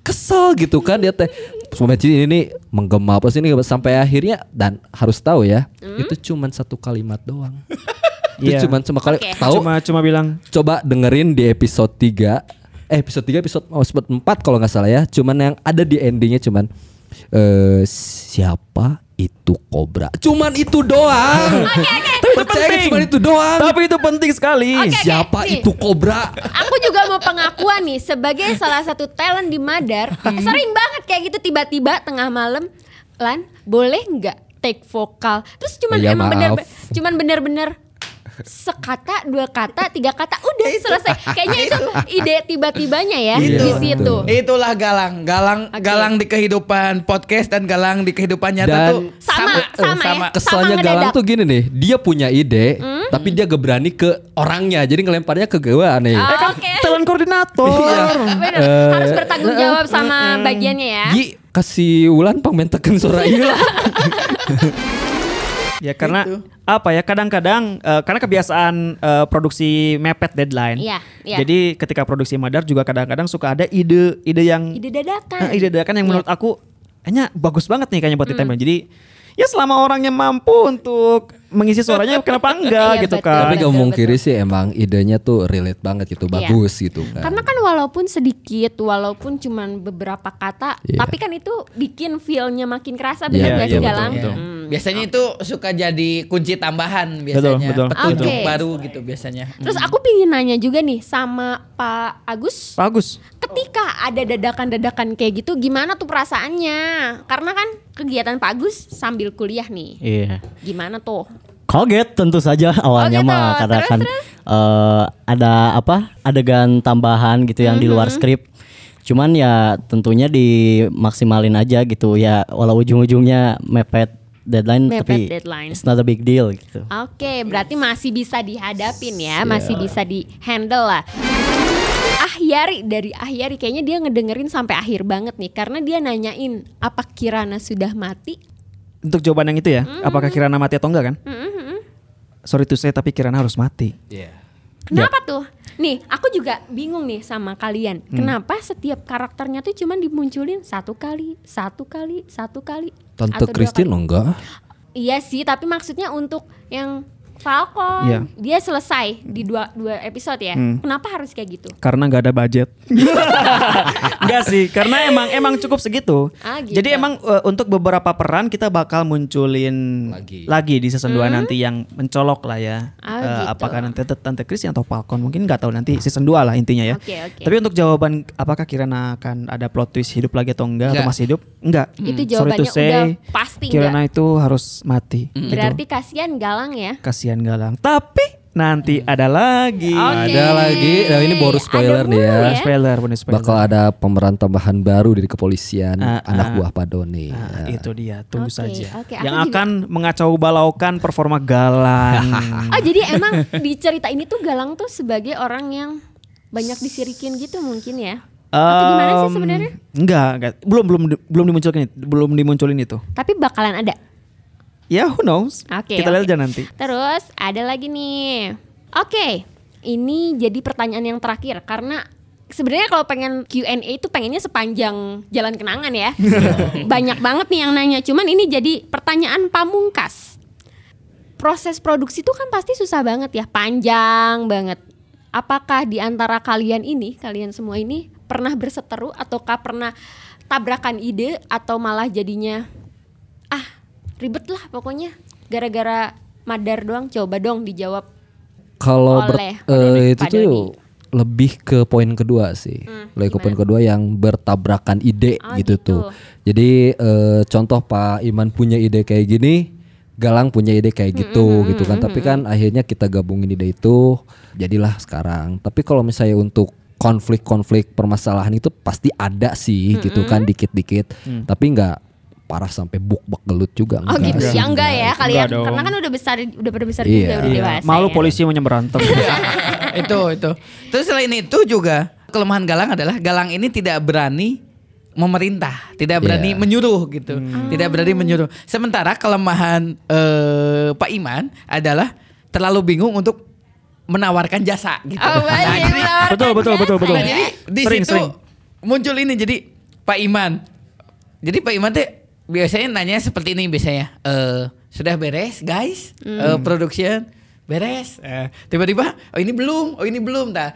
kesel gitu kan dia teh Sobat Cili ini menggema apa sih ini sampai akhirnya dan harus tahu ya Hmm? itu cuman satu kalimat doang. [LAUGHS] Itu cuman cuma kali Oke. tahu Cuma cuma bilang coba dengerin di episode 3 eh episode 3 episode oh, episode 4 kalau nggak salah ya cuman yang ada di endingnya cuman eh siapa itu kobra cuman itu doang Tapi itu Percaya penting. cuman itu doang Tapi itu penting sekali. Oke, oke, siapa nih. itu kobra Aku juga mau pengakuan nih sebagai salah satu talent di Madar, [LAUGHS] Hmm. sering banget kayak gitu tiba-tiba tengah malam, Lan, boleh nggak take vokal? Terus cuman Ya, emang bener cuman bener-bener sekata, dua kata, tiga kata, udah selesai. Kayaknya itu ide tiba-tibanya ya Itu. di situ. Itulah galang, galang, Oke. galang di kehidupan podcast dan galang di kehidupan nyata Dan- tuh Sama, sama, ya. kesannya Sama Galang ngedadak. tuh gini nih dia punya ide tapi dia gak berani ke orangnya jadi ngelemparnya ke gue nih Ah, Eh kan Oke. talent koordinator. Bener, harus bertanggung jawab sama bagiannya ya. Gi kasih Wulan pangmentekeun suara ieu lah. [LAUGHS] Ya karena Gitu. apa ya kadang-kadang eh, karena kebiasaan eh, produksi mepet deadline. Iya, iya. Jadi ketika produksi Madar juga kadang-kadang suka ada ide ide yang Ide dadakan. eh, ide dadakan yang Iya. menurut aku kayaknya bagus banget nih kayaknya buat Hmm. ditempel. Jadi ya selama orangnya mampu untuk mengisi suaranya kenapa enggak Iya, gitu betul. kan. Tapi Betul, gak mau betul. kiri sih emang idenya tuh relate banget gitu, Iya. bagus gitu kan. Karena kan walaupun sedikit, walaupun cuman beberapa kata, Iya. tapi kan itu bikin feel-nya makin kerasa bener Iya, gak iya, sih betul, Galang? betul. Hmm. Biasanya itu suka jadi kunci tambahan biasanya. betul, Petunjuk betul. baru gitu biasanya. Terus aku pingin nanya juga nih sama Pak Agus, Bagus. ketika ada dadakan-dadakan kayak gitu, gimana tuh perasaannya? Karena kan kegiatan Pak Agus sambil kuliah nih, Iya. gimana tuh? Kaget tentu saja [LAUGHS] awalnya gitu. mah karena Terus, kan terus? eh, ada apa adegan tambahan gitu yang di luar Mm-hmm. skrip. Cuman ya tentunya dimaksimalin aja gitu ya walau ujung-ujungnya mepet deadline Mepet tapi deadline. it's not a big deal gitu. Oke, berarti masih bisa dihadapin ya, masih bisa di handle lah. Ahyari dari Ahyari kayaknya dia ngedengerin sampai akhir banget nih karena dia nanyain apa Kirana sudah mati? Untuk jawaban yang itu ya, Hmm. apakah Kirana mati atau enggak kan? Sorry to say tapi Kirana harus mati. Kenapa tuh? Nih, aku juga bingung nih sama kalian. Kenapa setiap karakternya tuh cuman dimunculin satu kali, satu kali, satu kali? Tante Christine kali? enggak. Iya sih, tapi maksudnya untuk yang Falcon, Iya. dia selesai di dua dua episode ya. Hmm. Kenapa harus kayak gitu? Karena nggak ada budget. [LAUGHS] Enggak sih, karena emang emang cukup segitu. Ah, gitu. Jadi emang eh, untuk beberapa peran kita bakal munculin Lagi. di season 2 nanti yang mencolok lah ya. Hmm? Ah, Eh, gitu. Apakah nanti Tante- Christian atau Falcon mungkin nggak tahu nanti season 2 lah intinya ya. Oke, oke. Tapi untuk jawaban apakah Kirana akan ada plot twist hidup lagi atau enggak, atau Enggak. masih hidup? Enggak. Itu Sorry to jawabannya say, udah pasti Kirana enggak. itu harus mati. Gitu. Berarti kasihan Galang ya. kasihan Galang. Tapi nanti ada lagi. Oke. Ada lagi. Nah, ini bonus spoiler nih ya. ya. Spoiler, bonus spoiler. Bakal ada pemeran tambahan baru dari kepolisian, Ah, anak ah. buah Padone. Nah, Ya. itu dia, tunggu Oke, saja. oke, aku Yang juga- akan mengacau balaukan performa Galang. [LAUGHS] Oh jadi emang di cerita ini tuh Galang tuh sebagai orang yang banyak disirikin gitu mungkin ya? Atau gimana sih sebenarnya? Enggak, enggak. Belum belum belum dimunculkan itu, belum dimunculin itu. Tapi bakalan ada. Ya, who knows? Oke. Kita lihat oke. aja nanti. Terus ada lagi nih. Oke, ini jadi pertanyaan yang terakhir karena sebenarnya kalau pengen Q&A itu pengennya sepanjang jalan kenangan ya. [LAUGHS] Banyak banget nih yang nanya. Cuman ini jadi pertanyaan pamungkas. Proses produksi itu kan pasti susah banget ya, panjang banget. Apakah di antara kalian ini, kalian semua ini pernah berseteru ataukah pernah tabrakan ide atau malah jadinya ribet lah pokoknya gara-gara madar doang coba dong dijawab Kalau ber- oleh eh, Doni- itu Pak tuh Doni. lebih ke poin kedua sih. lebih ke poin kedua yang bertabrakan ide Oh, gitu, gitu. tuh. Jadi eh, contoh Pak Iman punya ide kayak gini, Galang punya ide kayak gitu gitu kan. Tapi kan akhirnya kita gabungin ide itu jadilah sekarang. Tapi kalau misalnya untuk konflik-konflik permasalahan itu pasti ada sih gitu kan dikit-dikit. Tapi nggak parah sampai buk-buk gelut juga Oh enggak gitu sih. ya enggak ya kalian Enggak karena kan udah besar udah pada besar Iya. juga udah Iya, dewasa. Malu ya. polisi mau berantem. [LAUGHS] itu itu. Terus selain itu juga kelemahan Galang adalah Galang ini tidak berani memerintah, tidak berani Iya. menyuruh gitu, tidak berani menyuruh. Sementara kelemahan eh, Pak Iman adalah terlalu bingung untuk menawarkan jasa gitu. Oh, banyak Nah, jadi- menawarkan Betul, betul, betul, jasa betul. Nah, jadi di Sering, situ sering. muncul ini jadi Pak Iman. Jadi Pak Iman tuh biasanya nanya seperti ini biasanya. Eh sudah beres guys? Eh, production beres. Eh, tiba-tiba oh ini belum, oh ini belum dah.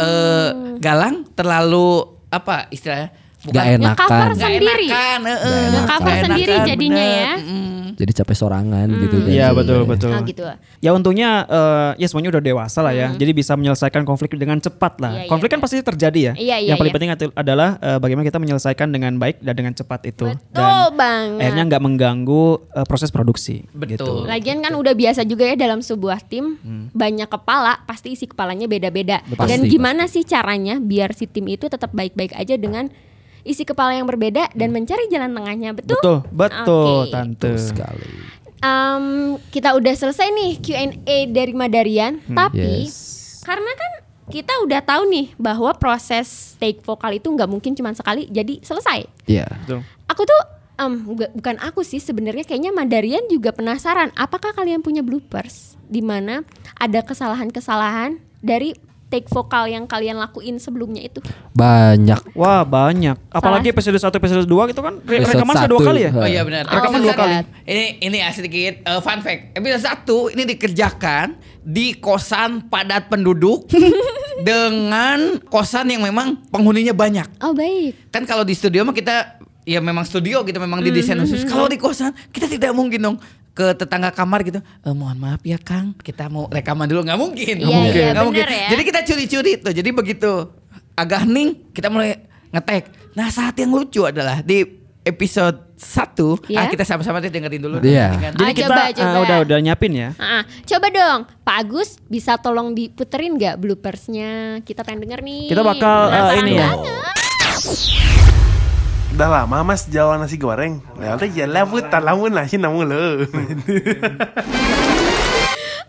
Eh, Galang terlalu apa istilahnya? Gak Nge-cover enakan. Nggak sendiri. enakan. Nggak Nge-cover Nggak sendiri enakan, jadinya bener. ya. Mm. Jadi capek sorangan gitu kan. Iya betul betul. Oh, gitu. Ya untungnya eh, ya semuanya udah dewasa lah ya. Jadi bisa menyelesaikan konflik dengan cepat lah. Hmm. Iya, konflik kan iya. pasti terjadi ya. Iya, iya, Yang paling iya. penting adalah eh, bagaimana kita menyelesaikan dengan baik dan dengan cepat itu. Betul banget. akhirnya nggak mengganggu eh, proses produksi. Betul. Gitu. Lagian kan udah biasa juga ya dalam sebuah tim banyak kepala pasti isi kepalanya beda-beda. Dan Pasti, gimana sih caranya biar si tim itu tetap baik-baik aja dengan isi kepala yang berbeda dan mencari jalan tengahnya betul? Betul, betul, Oke. tante. Betul sekali. Em, kita udah selesai nih Q&A dari Madarian, tapi Yes. karena kan kita udah tahu nih bahwa proses take vokal itu nggak mungkin cuma sekali jadi selesai. Iya. Betul. Aku tuh em, nggak- bukan aku sih sebenarnya kayaknya Madarian juga penasaran apakah kalian punya bloopers di mana ada kesalahan-kesalahan dari take vokal yang kalian lakuin sebelumnya itu. Banyak. Wah banyak. Apalagi episode 1 episode 2 itu kan re- Episode rekaman sudah dua kali ya. Oh iya benar. Oh, Rekaman dua kali. Ini ini ah, sedikit eh, fun fact. Episode satu ini dikerjakan di kosan padat penduduk [LAUGHS] dengan kosan yang memang penghuninya banyak. Oh baik. Kan kalau di studio mah kita ya memang studio gitu memang didesain khusus. Kalau di kosan kita tidak mungkin dong ke tetangga kamar gitu. Eh, mohon maaf ya Kang, kita mau rekaman dulu nggak mungkin. Iya, Nggak mungkin. iya, Nggak mungkin. ya. Jadi kita curi-curi tuh. Jadi begitu agak hening kita mulai ngetek. Nah saat yang lucu adalah di episode 1 Iya. ah, kita sama-sama deh dengerin dulu. Iya. Kan? Jadi Ah, kita coba, eh, coba. udah udah nyiapin ya. Ah, coba dong, Pak Agus bisa tolong diputerin nggak bloopersnya? Kita pengen denger nih. Kita bakal, eh, Penasaran ini ya. Udah lama mas jualan nasi goreng. Ya udah jalan putar lamun nasi namun lo.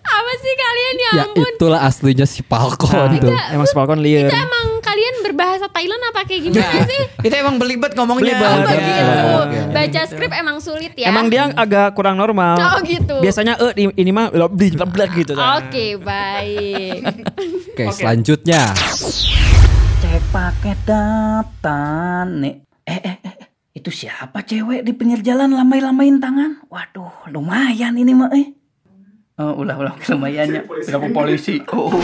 Apa sih kalian ya Ya ampun? itulah aslinya si Falcon Nah, tuh. emang si Falcon liar. Itu emang kalian berbahasa Thailand apa kayak gimana sih? Kita emang belibet ngomongnya. Belibet. Oh gitu. Baca skrip emang sulit ya. Emang dia agak kurang normal. Oh, gitu. Biasanya eh di- ini mah lebih lebih gitu. Oke, baik. Oke, selanjutnya. Cek paket data nih. Eh, eh, eh, eh, itu siapa cewek di pinggir jalan lambai-lambain tangan? Waduh, lumayan ini mah eh. Oh, ulah ulah lumayannya. Berapa polisi? [LAUGHS] Oh, oh.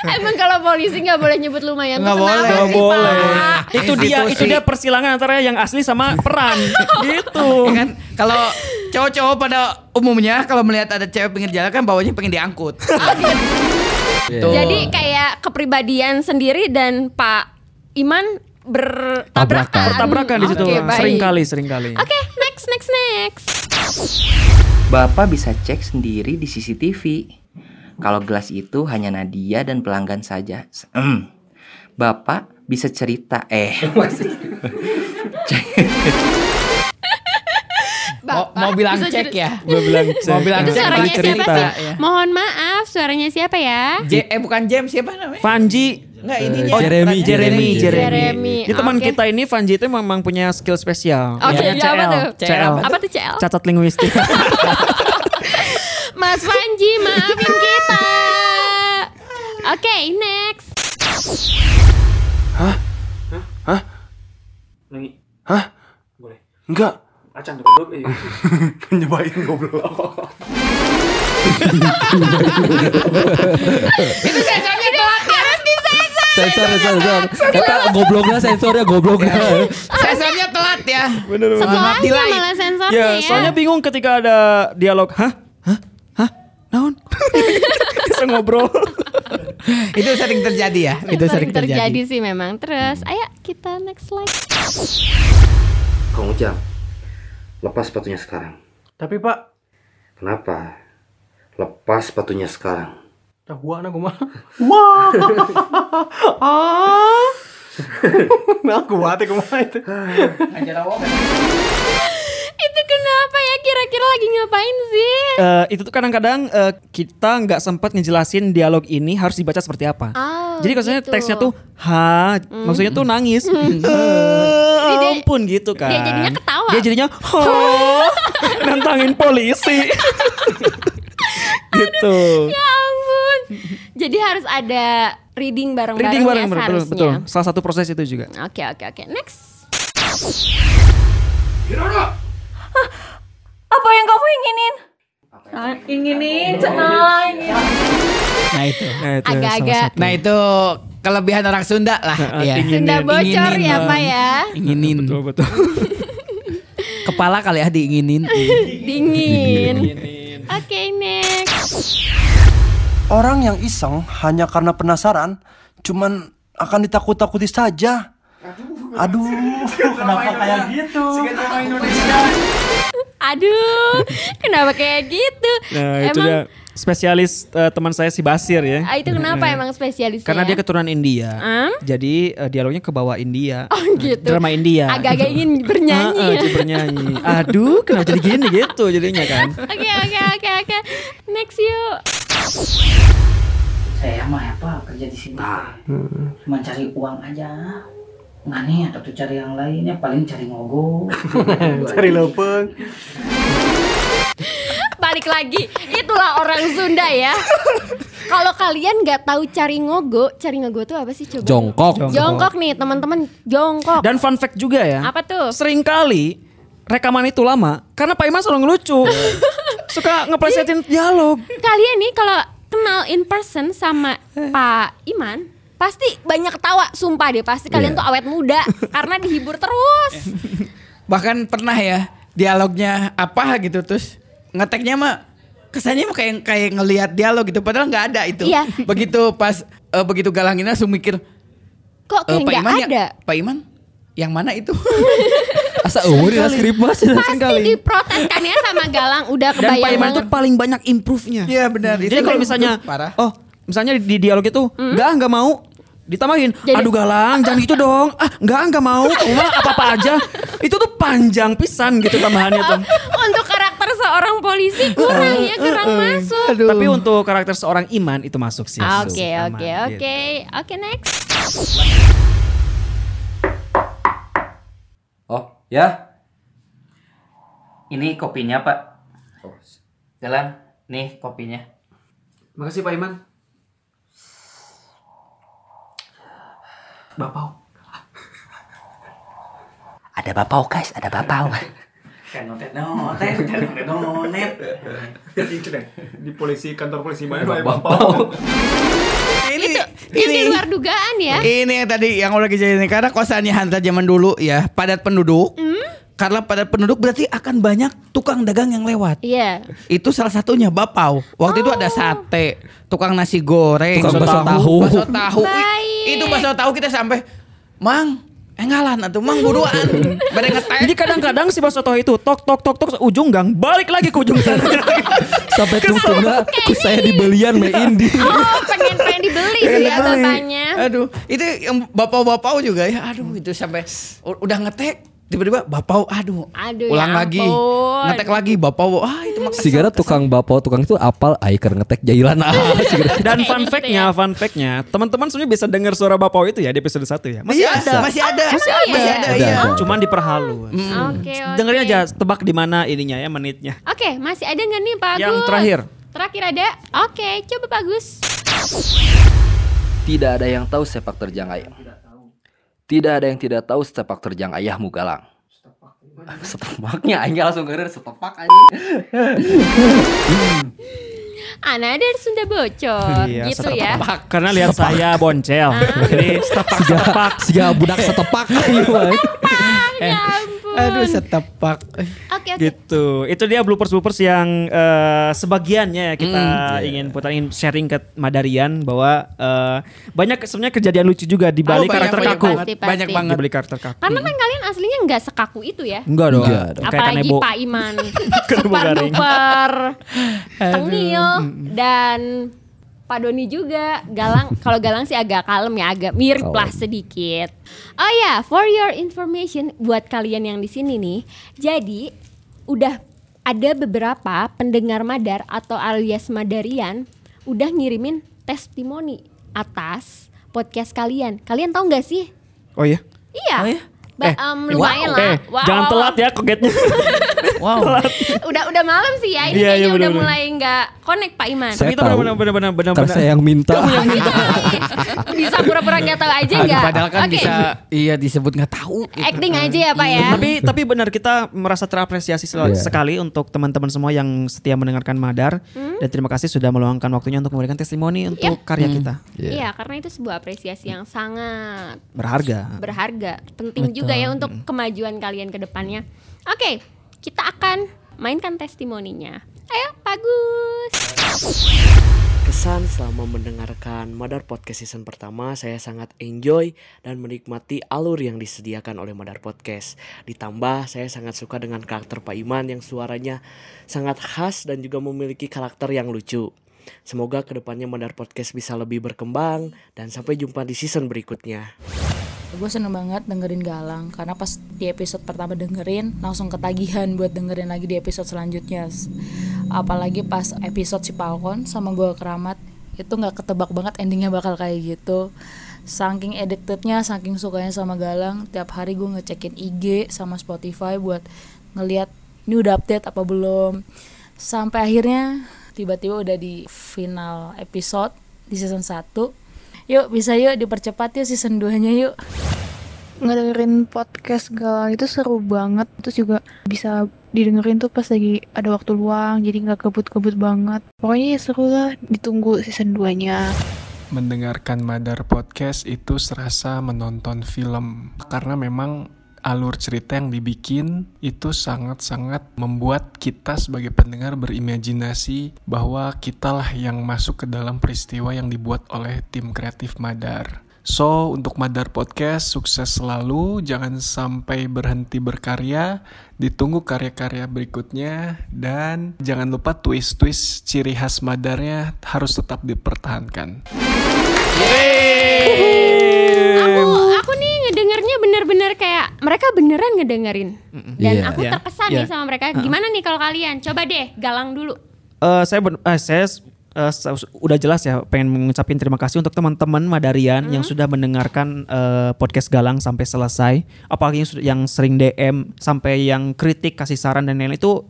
Emang kalau polisi nggak boleh nyebut lumayan Nggak boleh. sih, Gak boleh. Pak? Itu dia, itu dia persilangan antara yang asli sama peran. [LAUGHS] gitu. Ya kan kalau cowok-cowok pada umumnya kalau melihat ada cewek pinggir jalan kan bawanya pengen diangkut. [LAUGHS] Tuh. Jadi kayak kepribadian sendiri dan Pak Iman bertabrakan. Tabrakan. Bertabrakan di situ. Baik. sering kali, sering kali. Oke, next, next, next. Bapak bisa cek sendiri di CCTV. Kalau gelas itu hanya Nadia dan pelanggan saja. Hmm. Bapak bisa cerita eh [LAUGHS] Mau, mau bilang bisa cek jadi- ya. Gue bilang Mau bilang [LAUGHS] cek suaranya balik siapa cerita. sih? Ya. Mohon maaf, suaranya siapa ya? J- eh bukan James siapa namanya? Vanji. Enggak ininya. Oh, Jeremy, Jeremy, Jeremy, Jeremy. Jeremy, Ini teman kita ini Vanji itu memang punya skill spesial. Oke, Namanya ya, apa tuh? CL. Apa tuh CL? Cacat linguistik. [LAUGHS] Mas Panji, maafin kita. Oke, next. Enggak. Acang [LAUGHS] Nyobain goblok. Itu sensornya telat ya. Sensor, sensor, sensor. Kata gobloknya sensornya gobloknya. Sensornya telat ya. Setelahnya Delay. malah sensornya ya, ya. soalnya bingung ketika ada dialog. Hah? Hah? Hah? Naon? [LAUGHS] Bisa ngobrol. Itu sering terjadi ya. Itu sering terjadi sih memang. Terus, ayo kita next slide. Kang Ujang, lepas sepatunya sekarang. Tapi pak, Kenapa? Lepas sepatunya sekarang. Tahu anak gue mah. Wah. [LAUGHS] Ah. [LAUGHS] Nah, kuat ya ke mana itu. Itu kenapa ya? Kira-kira lagi ngapain sih? Eh, itu tuh kadang-kadang eh, kita nggak sempat ngejelasin dialog ini harus dibaca seperti apa. Oh, Jadi maksudnya gitu. teksnya tuh ha, maksudnya tuh nangis. Eh, dia- ampun gitu kan. dia jadinya ketawa. Dia jadinya "Hah?" [LAUGHS] nantangin polisi. gitu. Ya. [LAUGHS] Jadi harus ada reading bareng-bareng Reading bareng ya betul, seharusnya. betul. Salah satu proses itu juga. Oke oke oke. Next. Apa yang kamu inginin? Ah, inginin, cenah, inginin. Nah itu. Nah, itu Agak-agak. Nah itu kelebihan orang Sunda lah. ya. Sunda bocor ya Pak ya. Inginin. Betul betul. [LAUGHS] Kepala kali ya diinginin. Dingin. Oke next. Orang yang iseng hanya karena penasaran, cuman akan ditakut-takuti saja. Aduh, kenapa kayak gitu? Aduh, kenapa kayak gitu? Nah, itu emang dia spesialis eh, teman saya si Basir ya. ah, itu kenapa emang spesialisnya? Karena dia keturunan India. Hmm? Jadi eh, dialognya ke bawah India. Oh gitu. Drama India. Agak-agak [LAUGHS] ingin bernyanyi. Ah, ah, ya. jadi bernyanyi. Aduh, kenapa jadi gini gitu jadinya kan? Oke oke oke oke. Next yuk. Saya mah apa kerja di sini? Cuma cari uang aja. Nggak nih, atau tuh cari yang lainnya paling cari ngogo. [LAUGHS] Cari lempeng. Balik lagi. Itulah orang Sunda ya. Kalau kalian nggak tahu cari ngogo, cari ngogo tuh apa sih coba? Jongkok. Jongkok nih teman-teman, jongkok. Dan fun fact juga ya. Apa tuh? Sering kali rekaman itu lama karena Pak Iman selalu ngelucu. [LAUGHS] Suka ngeplesetin dialog. Kalian nih kalau kenal in person sama Pak Iman, pasti banyak ketawa, sumpah deh. Pasti kalian tuh awet muda karena dihibur terus. Bahkan pernah ya dialognya apa gitu terus ngeteknya mah kesannya mah kayak kayak ngelihat dialog gitu padahal nggak ada itu. Iya. Begitu pas eh, begitu galangin langsung mikir Kok kayak Pak nggak Iman ya- ada? Pak Iman yang mana itu? [LAUGHS] Asa umur ya skrip mas. Pasti diprotes kan ya sama Galang, udah Dan Pak kebayang Iman banget. tuh paling banyak improve-nya. Iya benar. Jadi kalau misalnya parah. oh, misalnya di dialog itu enggak enggak mau ditambahin Hmm? Jadi- aduh galang jangan gitu dong ah enggak enggak mau cuma apa apa aja itu tuh panjang pisan gitu tambahannya tuh [LAUGHS] Untuk karakter seorang polisi kurang ya, kurang masuk. tapi untuk karakter seorang iman itu masuk sih Oke, Aman, oke, gitu. oke. Oke, next. Ya. Ini kopinya, Pak. Oh, Galang, nih kopinya. makasih Pak Iman Bapau. Ada bapau, guys, ada bapau. Kan notet notet, kan notet notet. Itu deh. Di polisi kantor polisi mana Bapau. ini Ini di luar dugaan ya. Ini yang tadi yang udah kejadian karena kosannya Hanta zaman dulu ya padat penduduk. Hmm? Karena padat penduduk berarti akan banyak tukang dagang yang lewat. Iya. Itu salah satunya Bapau. Waktu itu ada sate, tukang nasi goreng, Tukang bakso tahu. bakso tahu. Baik. Itu bakso tahu kita sampai, "Mang, enggalan atau Mang buruan." Pada ngetek. jadi kadang-kadang si bakso tahu itu tok tok tok tok ujung gang balik lagi ke ujung sana [LAUGHS] Sampai tungtungnya ku saya dibelian me Indi. Oh, pengen pengen dibeli tuh ya bapaknya. Aduh, itu yang bapau-bapau juga ya. Aduh, itu sampai udah ngetek tiba-tiba bapau aduh, Aduh, ulang ya lagi ampun. ngetek lagi bapau ah itu mah Sigara tukang bapau tukang itu apal aiker ngetek jailan ah. [LAUGHS] [LAUGHS] Dan Kayak fun gitu fact-nya ya. fun fact-nya teman-teman sebenarnya bisa dengar suara bapau itu ya di episode 1 ya masih Iya, ada masih ada masih Emang ada, masih iya? ada, Ada, iya. ada. cuman diperhalu Oke, oke. dengerin aja tebak di mana ininya ya menitnya Oke, masih ada nggak nih Pak Agus? Yang terakhir. Terakhir ada. Oke, coba Pak Agus. Tidak ada yang tahu sepak terjang ayah. Tidak ada yang tidak tahu sepak terjang ayahmu galang. Setepaknya aing langsung ngeureun setepak anjing. [LAUGHS] Ana dari Sunda bocor, Iya, gitu ya. setepak. Karena lihat saya boncel. [LAUGHS] Jadi setepak setepak. Siga budak setepak [LAUGHS] Iya, Pak. Ya ampun. aduh setepak Oke, oke. Gitu. Itu dia bloopers bloopers yang eh, sebagiannya ya kita ingin putar ingin sharing ke Madarian bahwa eh, banyak sebenarnya kejadian lucu juga di balik Oh, karakter banyak kaku. Pasti, pasti. banyak banget Di balik karakter kaku. Karena kan kalian aslinya nggak sekaku itu ya. Enggak dong. Enggak dong. Apalagi. Pak Iman. [LAUGHS] Super duper tengil dan Pak Doni juga Galang [LAUGHS] kalau Galang sih agak kalem ya agak mirip lah sedikit. Oh ya, for your information buat kalian yang di sini nih. Jadi udah ada beberapa pendengar Madar atau alias Madarian udah ngirimin testimoni atas podcast kalian. Kalian tahu nggak sih? Oh iya. Iya. Oh ya? Ba- Eh, em, lumayan [LAUGHS] wow. lah. Eh, jangan telat ya kogetnya. Wow. udah udah malam sih ya. Ini Iya, iya, kayaknya udah mulai nggak connect Pak Iman. Saya itu tahu. benar benar benar benar Karena saya yang minta. [LAUGHS] bisa pura-pura nggak tahu aja nggak? Padahal kan Oke. bisa iya disebut nggak tahu. gitu. Acting aja ya Pak ya. tapi tapi benar kita merasa terapresiasi Iya. sekali untuk teman-teman semua yang setia mendengarkan Madar Hmm? dan terima kasih sudah meluangkan waktunya untuk memberikan testimoni untuk karya kita. Iya, karena itu sebuah apresiasi yang sangat Berharga. berharga, penting juga ya untuk kemajuan kalian ke depannya. Oke, kita akan mainkan testimoninya. Ayo, bagus. Kesan selama mendengarkan Madar Podcast season pertama saya sangat enjoy dan menikmati alur yang disediakan oleh Madar Podcast. Ditambah saya sangat suka dengan karakter Pak Iman yang suaranya sangat khas dan juga memiliki karakter yang lucu. Semoga ke depannya Madar Podcast bisa lebih berkembang dan sampai jumpa di season berikutnya. Gue seneng banget dengerin Galang karena pas di episode pertama dengerin langsung ketagihan buat dengerin lagi di episode selanjutnya. Apalagi pas episode si Falcon sama gue keramat itu nggak ketebak banget endingnya bakal kayak gitu. Saking addictednya, saking sukanya sama Galang, tiap hari gue ngecekin IG sama Spotify buat ngeliat ini udah update apa belum. Sampai akhirnya tiba-tiba udah di final episode di season 1 Yuk bisa yuk dipercepat yuk season 2 nya yuk. Ngedengerin podcast Galang itu seru banget. Terus juga bisa didengerin tuh pas lagi ada waktu luang jadi nggak kebut-kebut banget. Pokoknya ya seru lah ditunggu season 2 nya Mendengarkan Madar Podcast itu serasa menonton film. Karena memang alur cerita yang dibikin itu sangat-sangat membuat kita sebagai pendengar berimajinasi bahwa kitalah yang masuk ke dalam peristiwa yang dibuat oleh tim kreatif Madar. So, untuk Madar Podcast, sukses selalu. Jangan sampai berhenti berkarya. Ditunggu karya-karya berikutnya. Dan jangan lupa twist-twist ciri khas Madarnya harus tetap dipertahankan. Aku aku nih bener-bener kayak mereka beneran ngedengerin. Dan Iya. aku Iya. terkesan Iya. nih sama mereka. Gimana nih kalau kalian? Coba deh Galang dulu. Eh, saya ben- eh, saya sa- udah jelas ya pengen mengucapkan terima kasih untuk teman-teman Madarian yang sudah mendengarkan eh, podcast Galang sampai selesai. Apalagi yang sering DM sampai yang kritik kasih saran dan lain-lain itu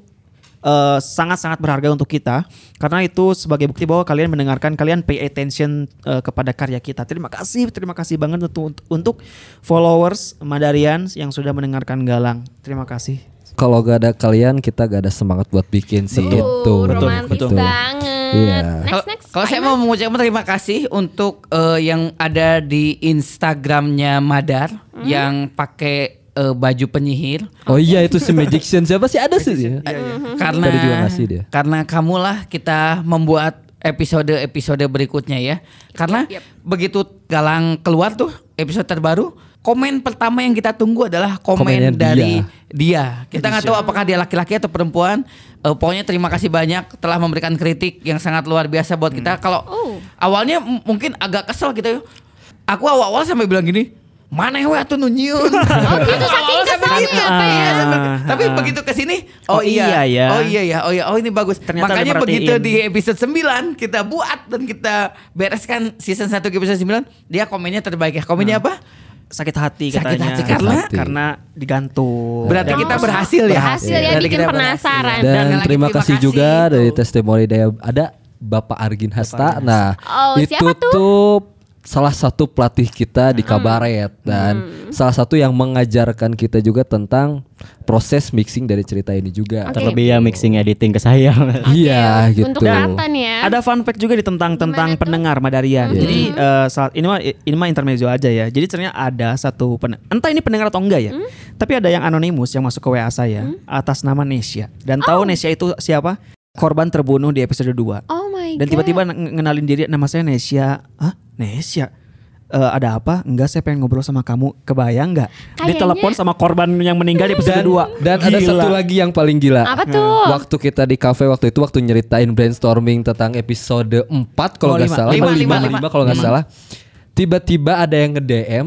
eh, sangat-sangat berharga untuk kita karena itu sebagai bukti bahwa kalian mendengarkan kalian pay attention eh, kepada karya kita. Terima kasih, terima kasih banget untuk untuk followers Madarian yang sudah mendengarkan Galang. Terima kasih. Kalau gak ada kalian kita gak ada semangat buat bikin sih itu. romantis Betul. banget. Iya. Next next. Kalau saya mau mengucapkan terima kasih untuk eh, yang ada di Instagramnya Madar Hmm? yang pakai eh, baju penyihir. Oh iya itu si Magician siapa sih ada sih dia. Karena Tadi juga ngasih dia. karena kamulah kita membuat episode-episode berikutnya ya. Karena begitu Galang keluar tuh episode terbaru, komen pertama yang kita tunggu adalah komen Komennya dari dia. Kita nggak tahu apakah dia laki-laki atau perempuan. Eh, pokoknya terima kasih banyak telah memberikan kritik yang sangat luar biasa buat kita. Kalau awalnya m- mungkin agak kesel gitu. Aku awal-awal sampai bilang gini, mana we atuh nu nyieun?" [LAUGHS] Oh gitu saking apa ya? Ah, Tapi ah. begitu ke sini, oh, Oh iya, iya ya. oh iya ya, oh iya, oh ini bagus. Ternyata Makanya begitu di episode 9 kita buat dan kita bereskan season 1 ke episode 9, dia komennya terbaik ya. Komennya apa? sakit hati Sakit katanya hati karena? karena digantung Berarti kita Dan- berhasil ya. Berhasil ya Berarti bikin kita penasaran. Dan lagi terima terima kasih kasih juga tuh. dari testimoni dari ada Bapak Argin Hasta. Nah, Oh, itu siapa tuh? tuh salah satu pelatih kita di kabaret dan salah satu yang mengajarkan kita juga tentang proses mixing dari cerita ini juga. Oke. Terlebih ya mixing editing ke saya. [LAUGHS] Iya gitu. Untuk Nathan ya. Ada fun fact juga di tentang tentang tuh? pendengar Madarian. Iya. Jadi eh, saat ini mah ini mah intermezzo aja ya. Jadi ternyata ada satu pen, entah ini pendengar atau enggak ya. Tapi ada yang anonimus yang masuk ke WA saya atas nama Nesya. Dan tahu Nesya itu siapa? Korban terbunuh di episode 2. Oh my Dan god. tiba-tiba ng- ngenalin diri nama saya Nesya. Hah? Nesya? Eh, ada apa? Enggak, saya pengen ngobrol sama kamu. Kebayang nggak? Dia Kayaknya- telepon sama korban yang meninggal di episode 2. Dan ada satu lagi yang paling gila. Apa tuh? Waktu kita di cafe waktu itu waktu nyeritain brainstorming tentang episode 4 kalau nggak salah, Lima, Oh, lima, lima, lima. lima kalau nggak salah. Tiba-tiba ada yang nge-DM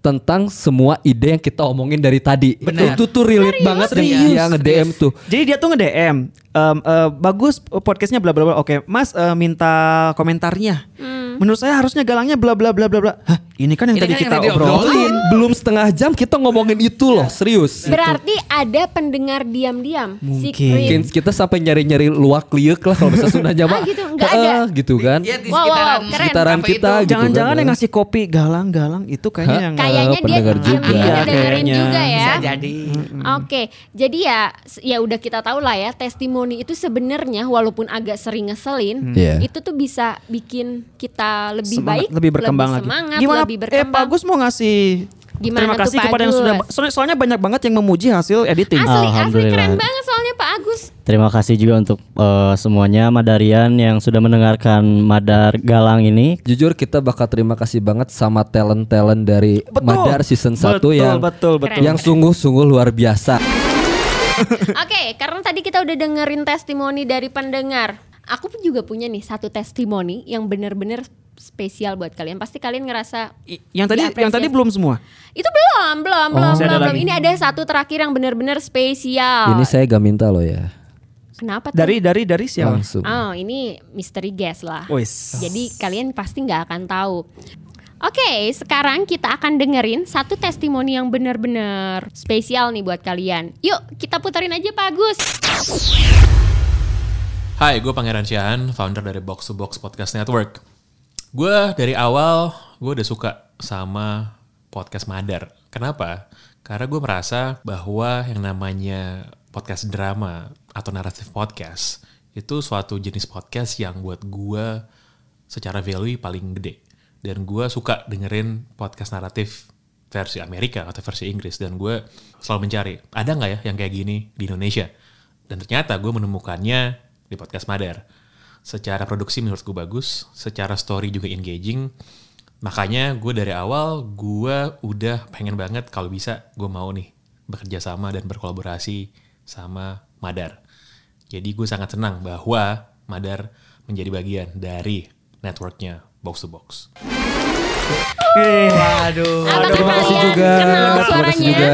tentang semua ide yang kita omongin dari tadi. Benar. Itu tuh relate banget dengan Serius? dia nge-DM tuh. Jadi dia tuh nge-DM, "Em, eh, bagus podcastnya bla bla bla. Oke, Mas eh, minta komentarnya. Hmm. Menurut saya harusnya galangnya bla bla bla bla bla. Hah, Ini kan yang Ini tadi kan kita yang obrolin. Belum setengah jam kita ngomongin itu loh, serius. Berarti ada pendengar diam-diam. Mungkin Secret. kita sampai nyari-nyari luak liuk lah kalau bahasa Sundanya mah. Ah, gitu, nggak ada. Heeh, gitu kan. Iya, di Wow, wow, sekitaran, keren. Sekitaran kita itu. gitu Jangan-jangan kan. yang ngasih kopi galang-galang itu kayaknya Hah? yang Kayaknya dia pendengar juga. diam-diam Iya, dengerin kayaknya. juga ya. Bisa jadi. Oke, jadi ya ya udah kita tahu lah ya testimoni itu sebenarnya walaupun agak sering ngeselin, Iya. itu tuh bisa bikin kita lebih Semangat, baik, lebih berkembang lagi. semangat, Gimana? Lebih Eh, berkembang. Pak Agus mau ngasih Gimana terima tuh, kasih Pak kepada yang sudah Agus? soalnya, soalnya banyak banget yang memuji hasil editing. Asli, asli keren banget soalnya Pak Agus. Terima kasih juga untuk eh, semuanya Madarian yang sudah mendengarkan Madar Galang ini. Jujur kita bakal terima kasih banget sama talent-talent dari Madar season 1 Betul, yang betul, betul. yang sungguh-sungguh luar biasa. [LAUGHS] Oke, karena tadi kita udah dengerin testimoni dari pendengar. Aku pun juga punya nih satu testimoni yang bener-bener spesial buat kalian. Pasti kalian ngerasa Yang tadi yang tadi belum semua. Itu belum, belum, Oh. belum, belum, belum. lagi. Ini ada satu terakhir yang bener-bener spesial. Ini saya gak minta loh ya. Kenapa tuh? Dari dari dari siapa? Langsung. Oh, ini misteri guest lah. Jadi kalian pasti nggak akan tahu. Oke, sekarang kita akan dengerin satu testimoni yang benar-benar spesial nih buat kalian. Yuk, kita puterin aja Pak Agus. Hai, gue Pangeran Siahan, founder dari Box to Box Podcast Network. Gue dari awal, gue udah suka sama podcast Madar. Kenapa? Karena gue merasa bahwa yang namanya podcast drama atau naratif podcast itu suatu jenis podcast yang buat gue secara value paling gede. Dan gue suka dengerin podcast naratif versi Amerika atau versi Inggris. Dan gue selalu mencari, ada nggak ya yang kayak gini di Indonesia? Dan ternyata gue menemukannya di podcast Madar. Secara produksi menurut gue bagus, secara story juga engaging. Makanya gue dari awal gue udah pengen banget kalau bisa gue mau nih bekerja sama dan berkolaborasi sama Madar. Jadi gue sangat senang bahwa Madar menjadi bagian dari networknya Box to Box. Waduh. Terima kasih juga. Terima kasih juga.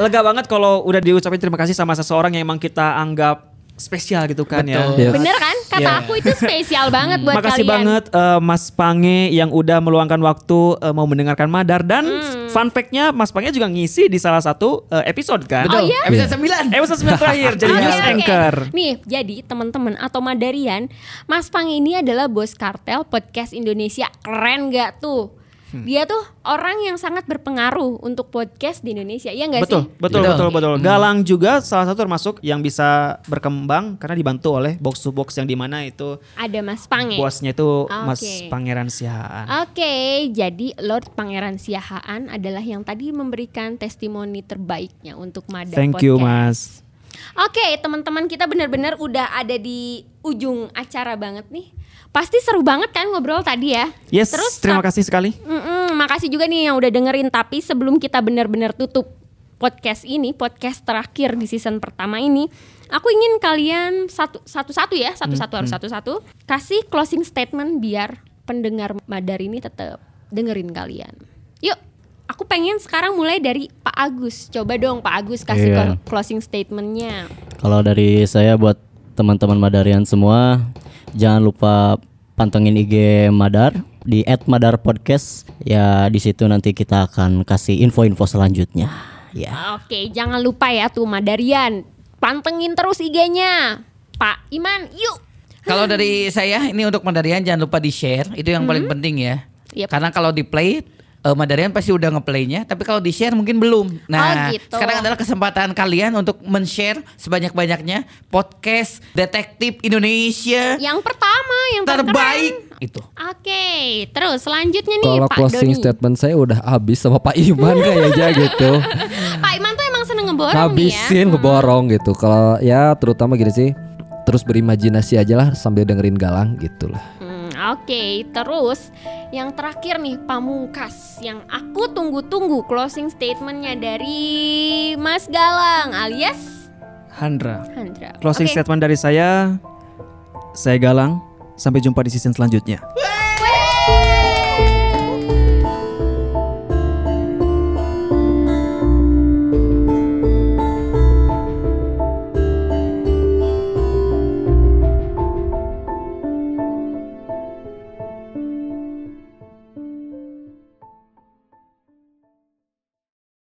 Lega banget kalau udah diucapin terima kasih sama seseorang yang emang kita anggap spesial gitu kan ya. Yes. Bener kan? Kata Iya. aku itu spesial banget buat Makasih kalian. banget eh, Mas Pange yang udah meluangkan waktu eh, mau mendengarkan Madar dan Hmm. fun fact-nya Mas Pange juga ngisi di salah satu eh, episode kan. Betul. Oh, iya? Episode 9. Episode 9 terakhir [LAUGHS] jadi Oke, news oke. anchor. Nih, jadi teman-teman atau Madarian, Mas Pang ini adalah bos kartel podcast Indonesia. Keren gak tuh? Hmm. Dia tuh orang yang sangat berpengaruh untuk podcast di Indonesia. Iya gak Betul, sih? betul, Betul. betul, betul. Galang juga salah satu termasuk yang bisa berkembang karena dibantu oleh box to box yang di mana itu Ada Mas Pang ya? bosnya itu Mas Oke. Pangeran Sihaan. Oke, jadi Lord Pangeran Siahaan adalah yang tadi memberikan testimoni terbaiknya untuk Madar Thank you. Mas. Oke, teman-teman kita benar-benar udah ada di ujung acara banget nih. Pasti seru banget kan ngobrol tadi ya. Yes, Terus terima kasih sekali. Mm-mm, makasih juga nih yang udah dengerin. Tapi sebelum kita benar-benar tutup podcast ini, podcast terakhir di season pertama ini, aku ingin kalian satu satu-satu ya, satu-satu harus Hmm. satu-satu kasih closing statement biar pendengar Madar ini tetap dengerin kalian. Yuk, aku pengen sekarang mulai dari Pak Agus. Coba dong Pak Agus kasih clo- closing statementnya. Kalau dari saya buat teman-teman Madarian semua, jangan lupa pantengin IG Madar di @madarpodcast. Ya di situ nanti kita akan kasih info-info selanjutnya. Ya. Oke, jangan lupa ya tuh Madarian. Pantengin terus IG-nya. Pak Iman, yuk. Kalau dari saya ini untuk Madarian jangan lupa di share itu yang paling penting ya. Yep. Karena kalau di play eh, Madarian pasti udah ngeplaynya, tapi kalau di share mungkin belum. Nah, Oh, gitu. sekarang adalah kesempatan kalian untuk men-share sebanyak-banyaknya podcast detektif Indonesia Yang pertama, yang terbaik terkeren. Itu. Oke, terus selanjutnya nih Kalau Pak closing Doni. statement saya udah habis sama Pak Iman kayaknya gitu. [LAUGHS] Pak Iman tuh emang seneng ngeborong nih ya. Habisin ngeborong gitu. Kalau ya terutama gini sih, terus berimajinasi aja lah sambil dengerin galang gitu lah. Hmm, Oke, terus yang terakhir nih Pamungkas yang aku tunggu-tunggu closing statementnya dari Mas Galang alias Handra. Handra. Closing Oke. statement dari saya, saya Galang. Sampai jumpa di season selanjutnya.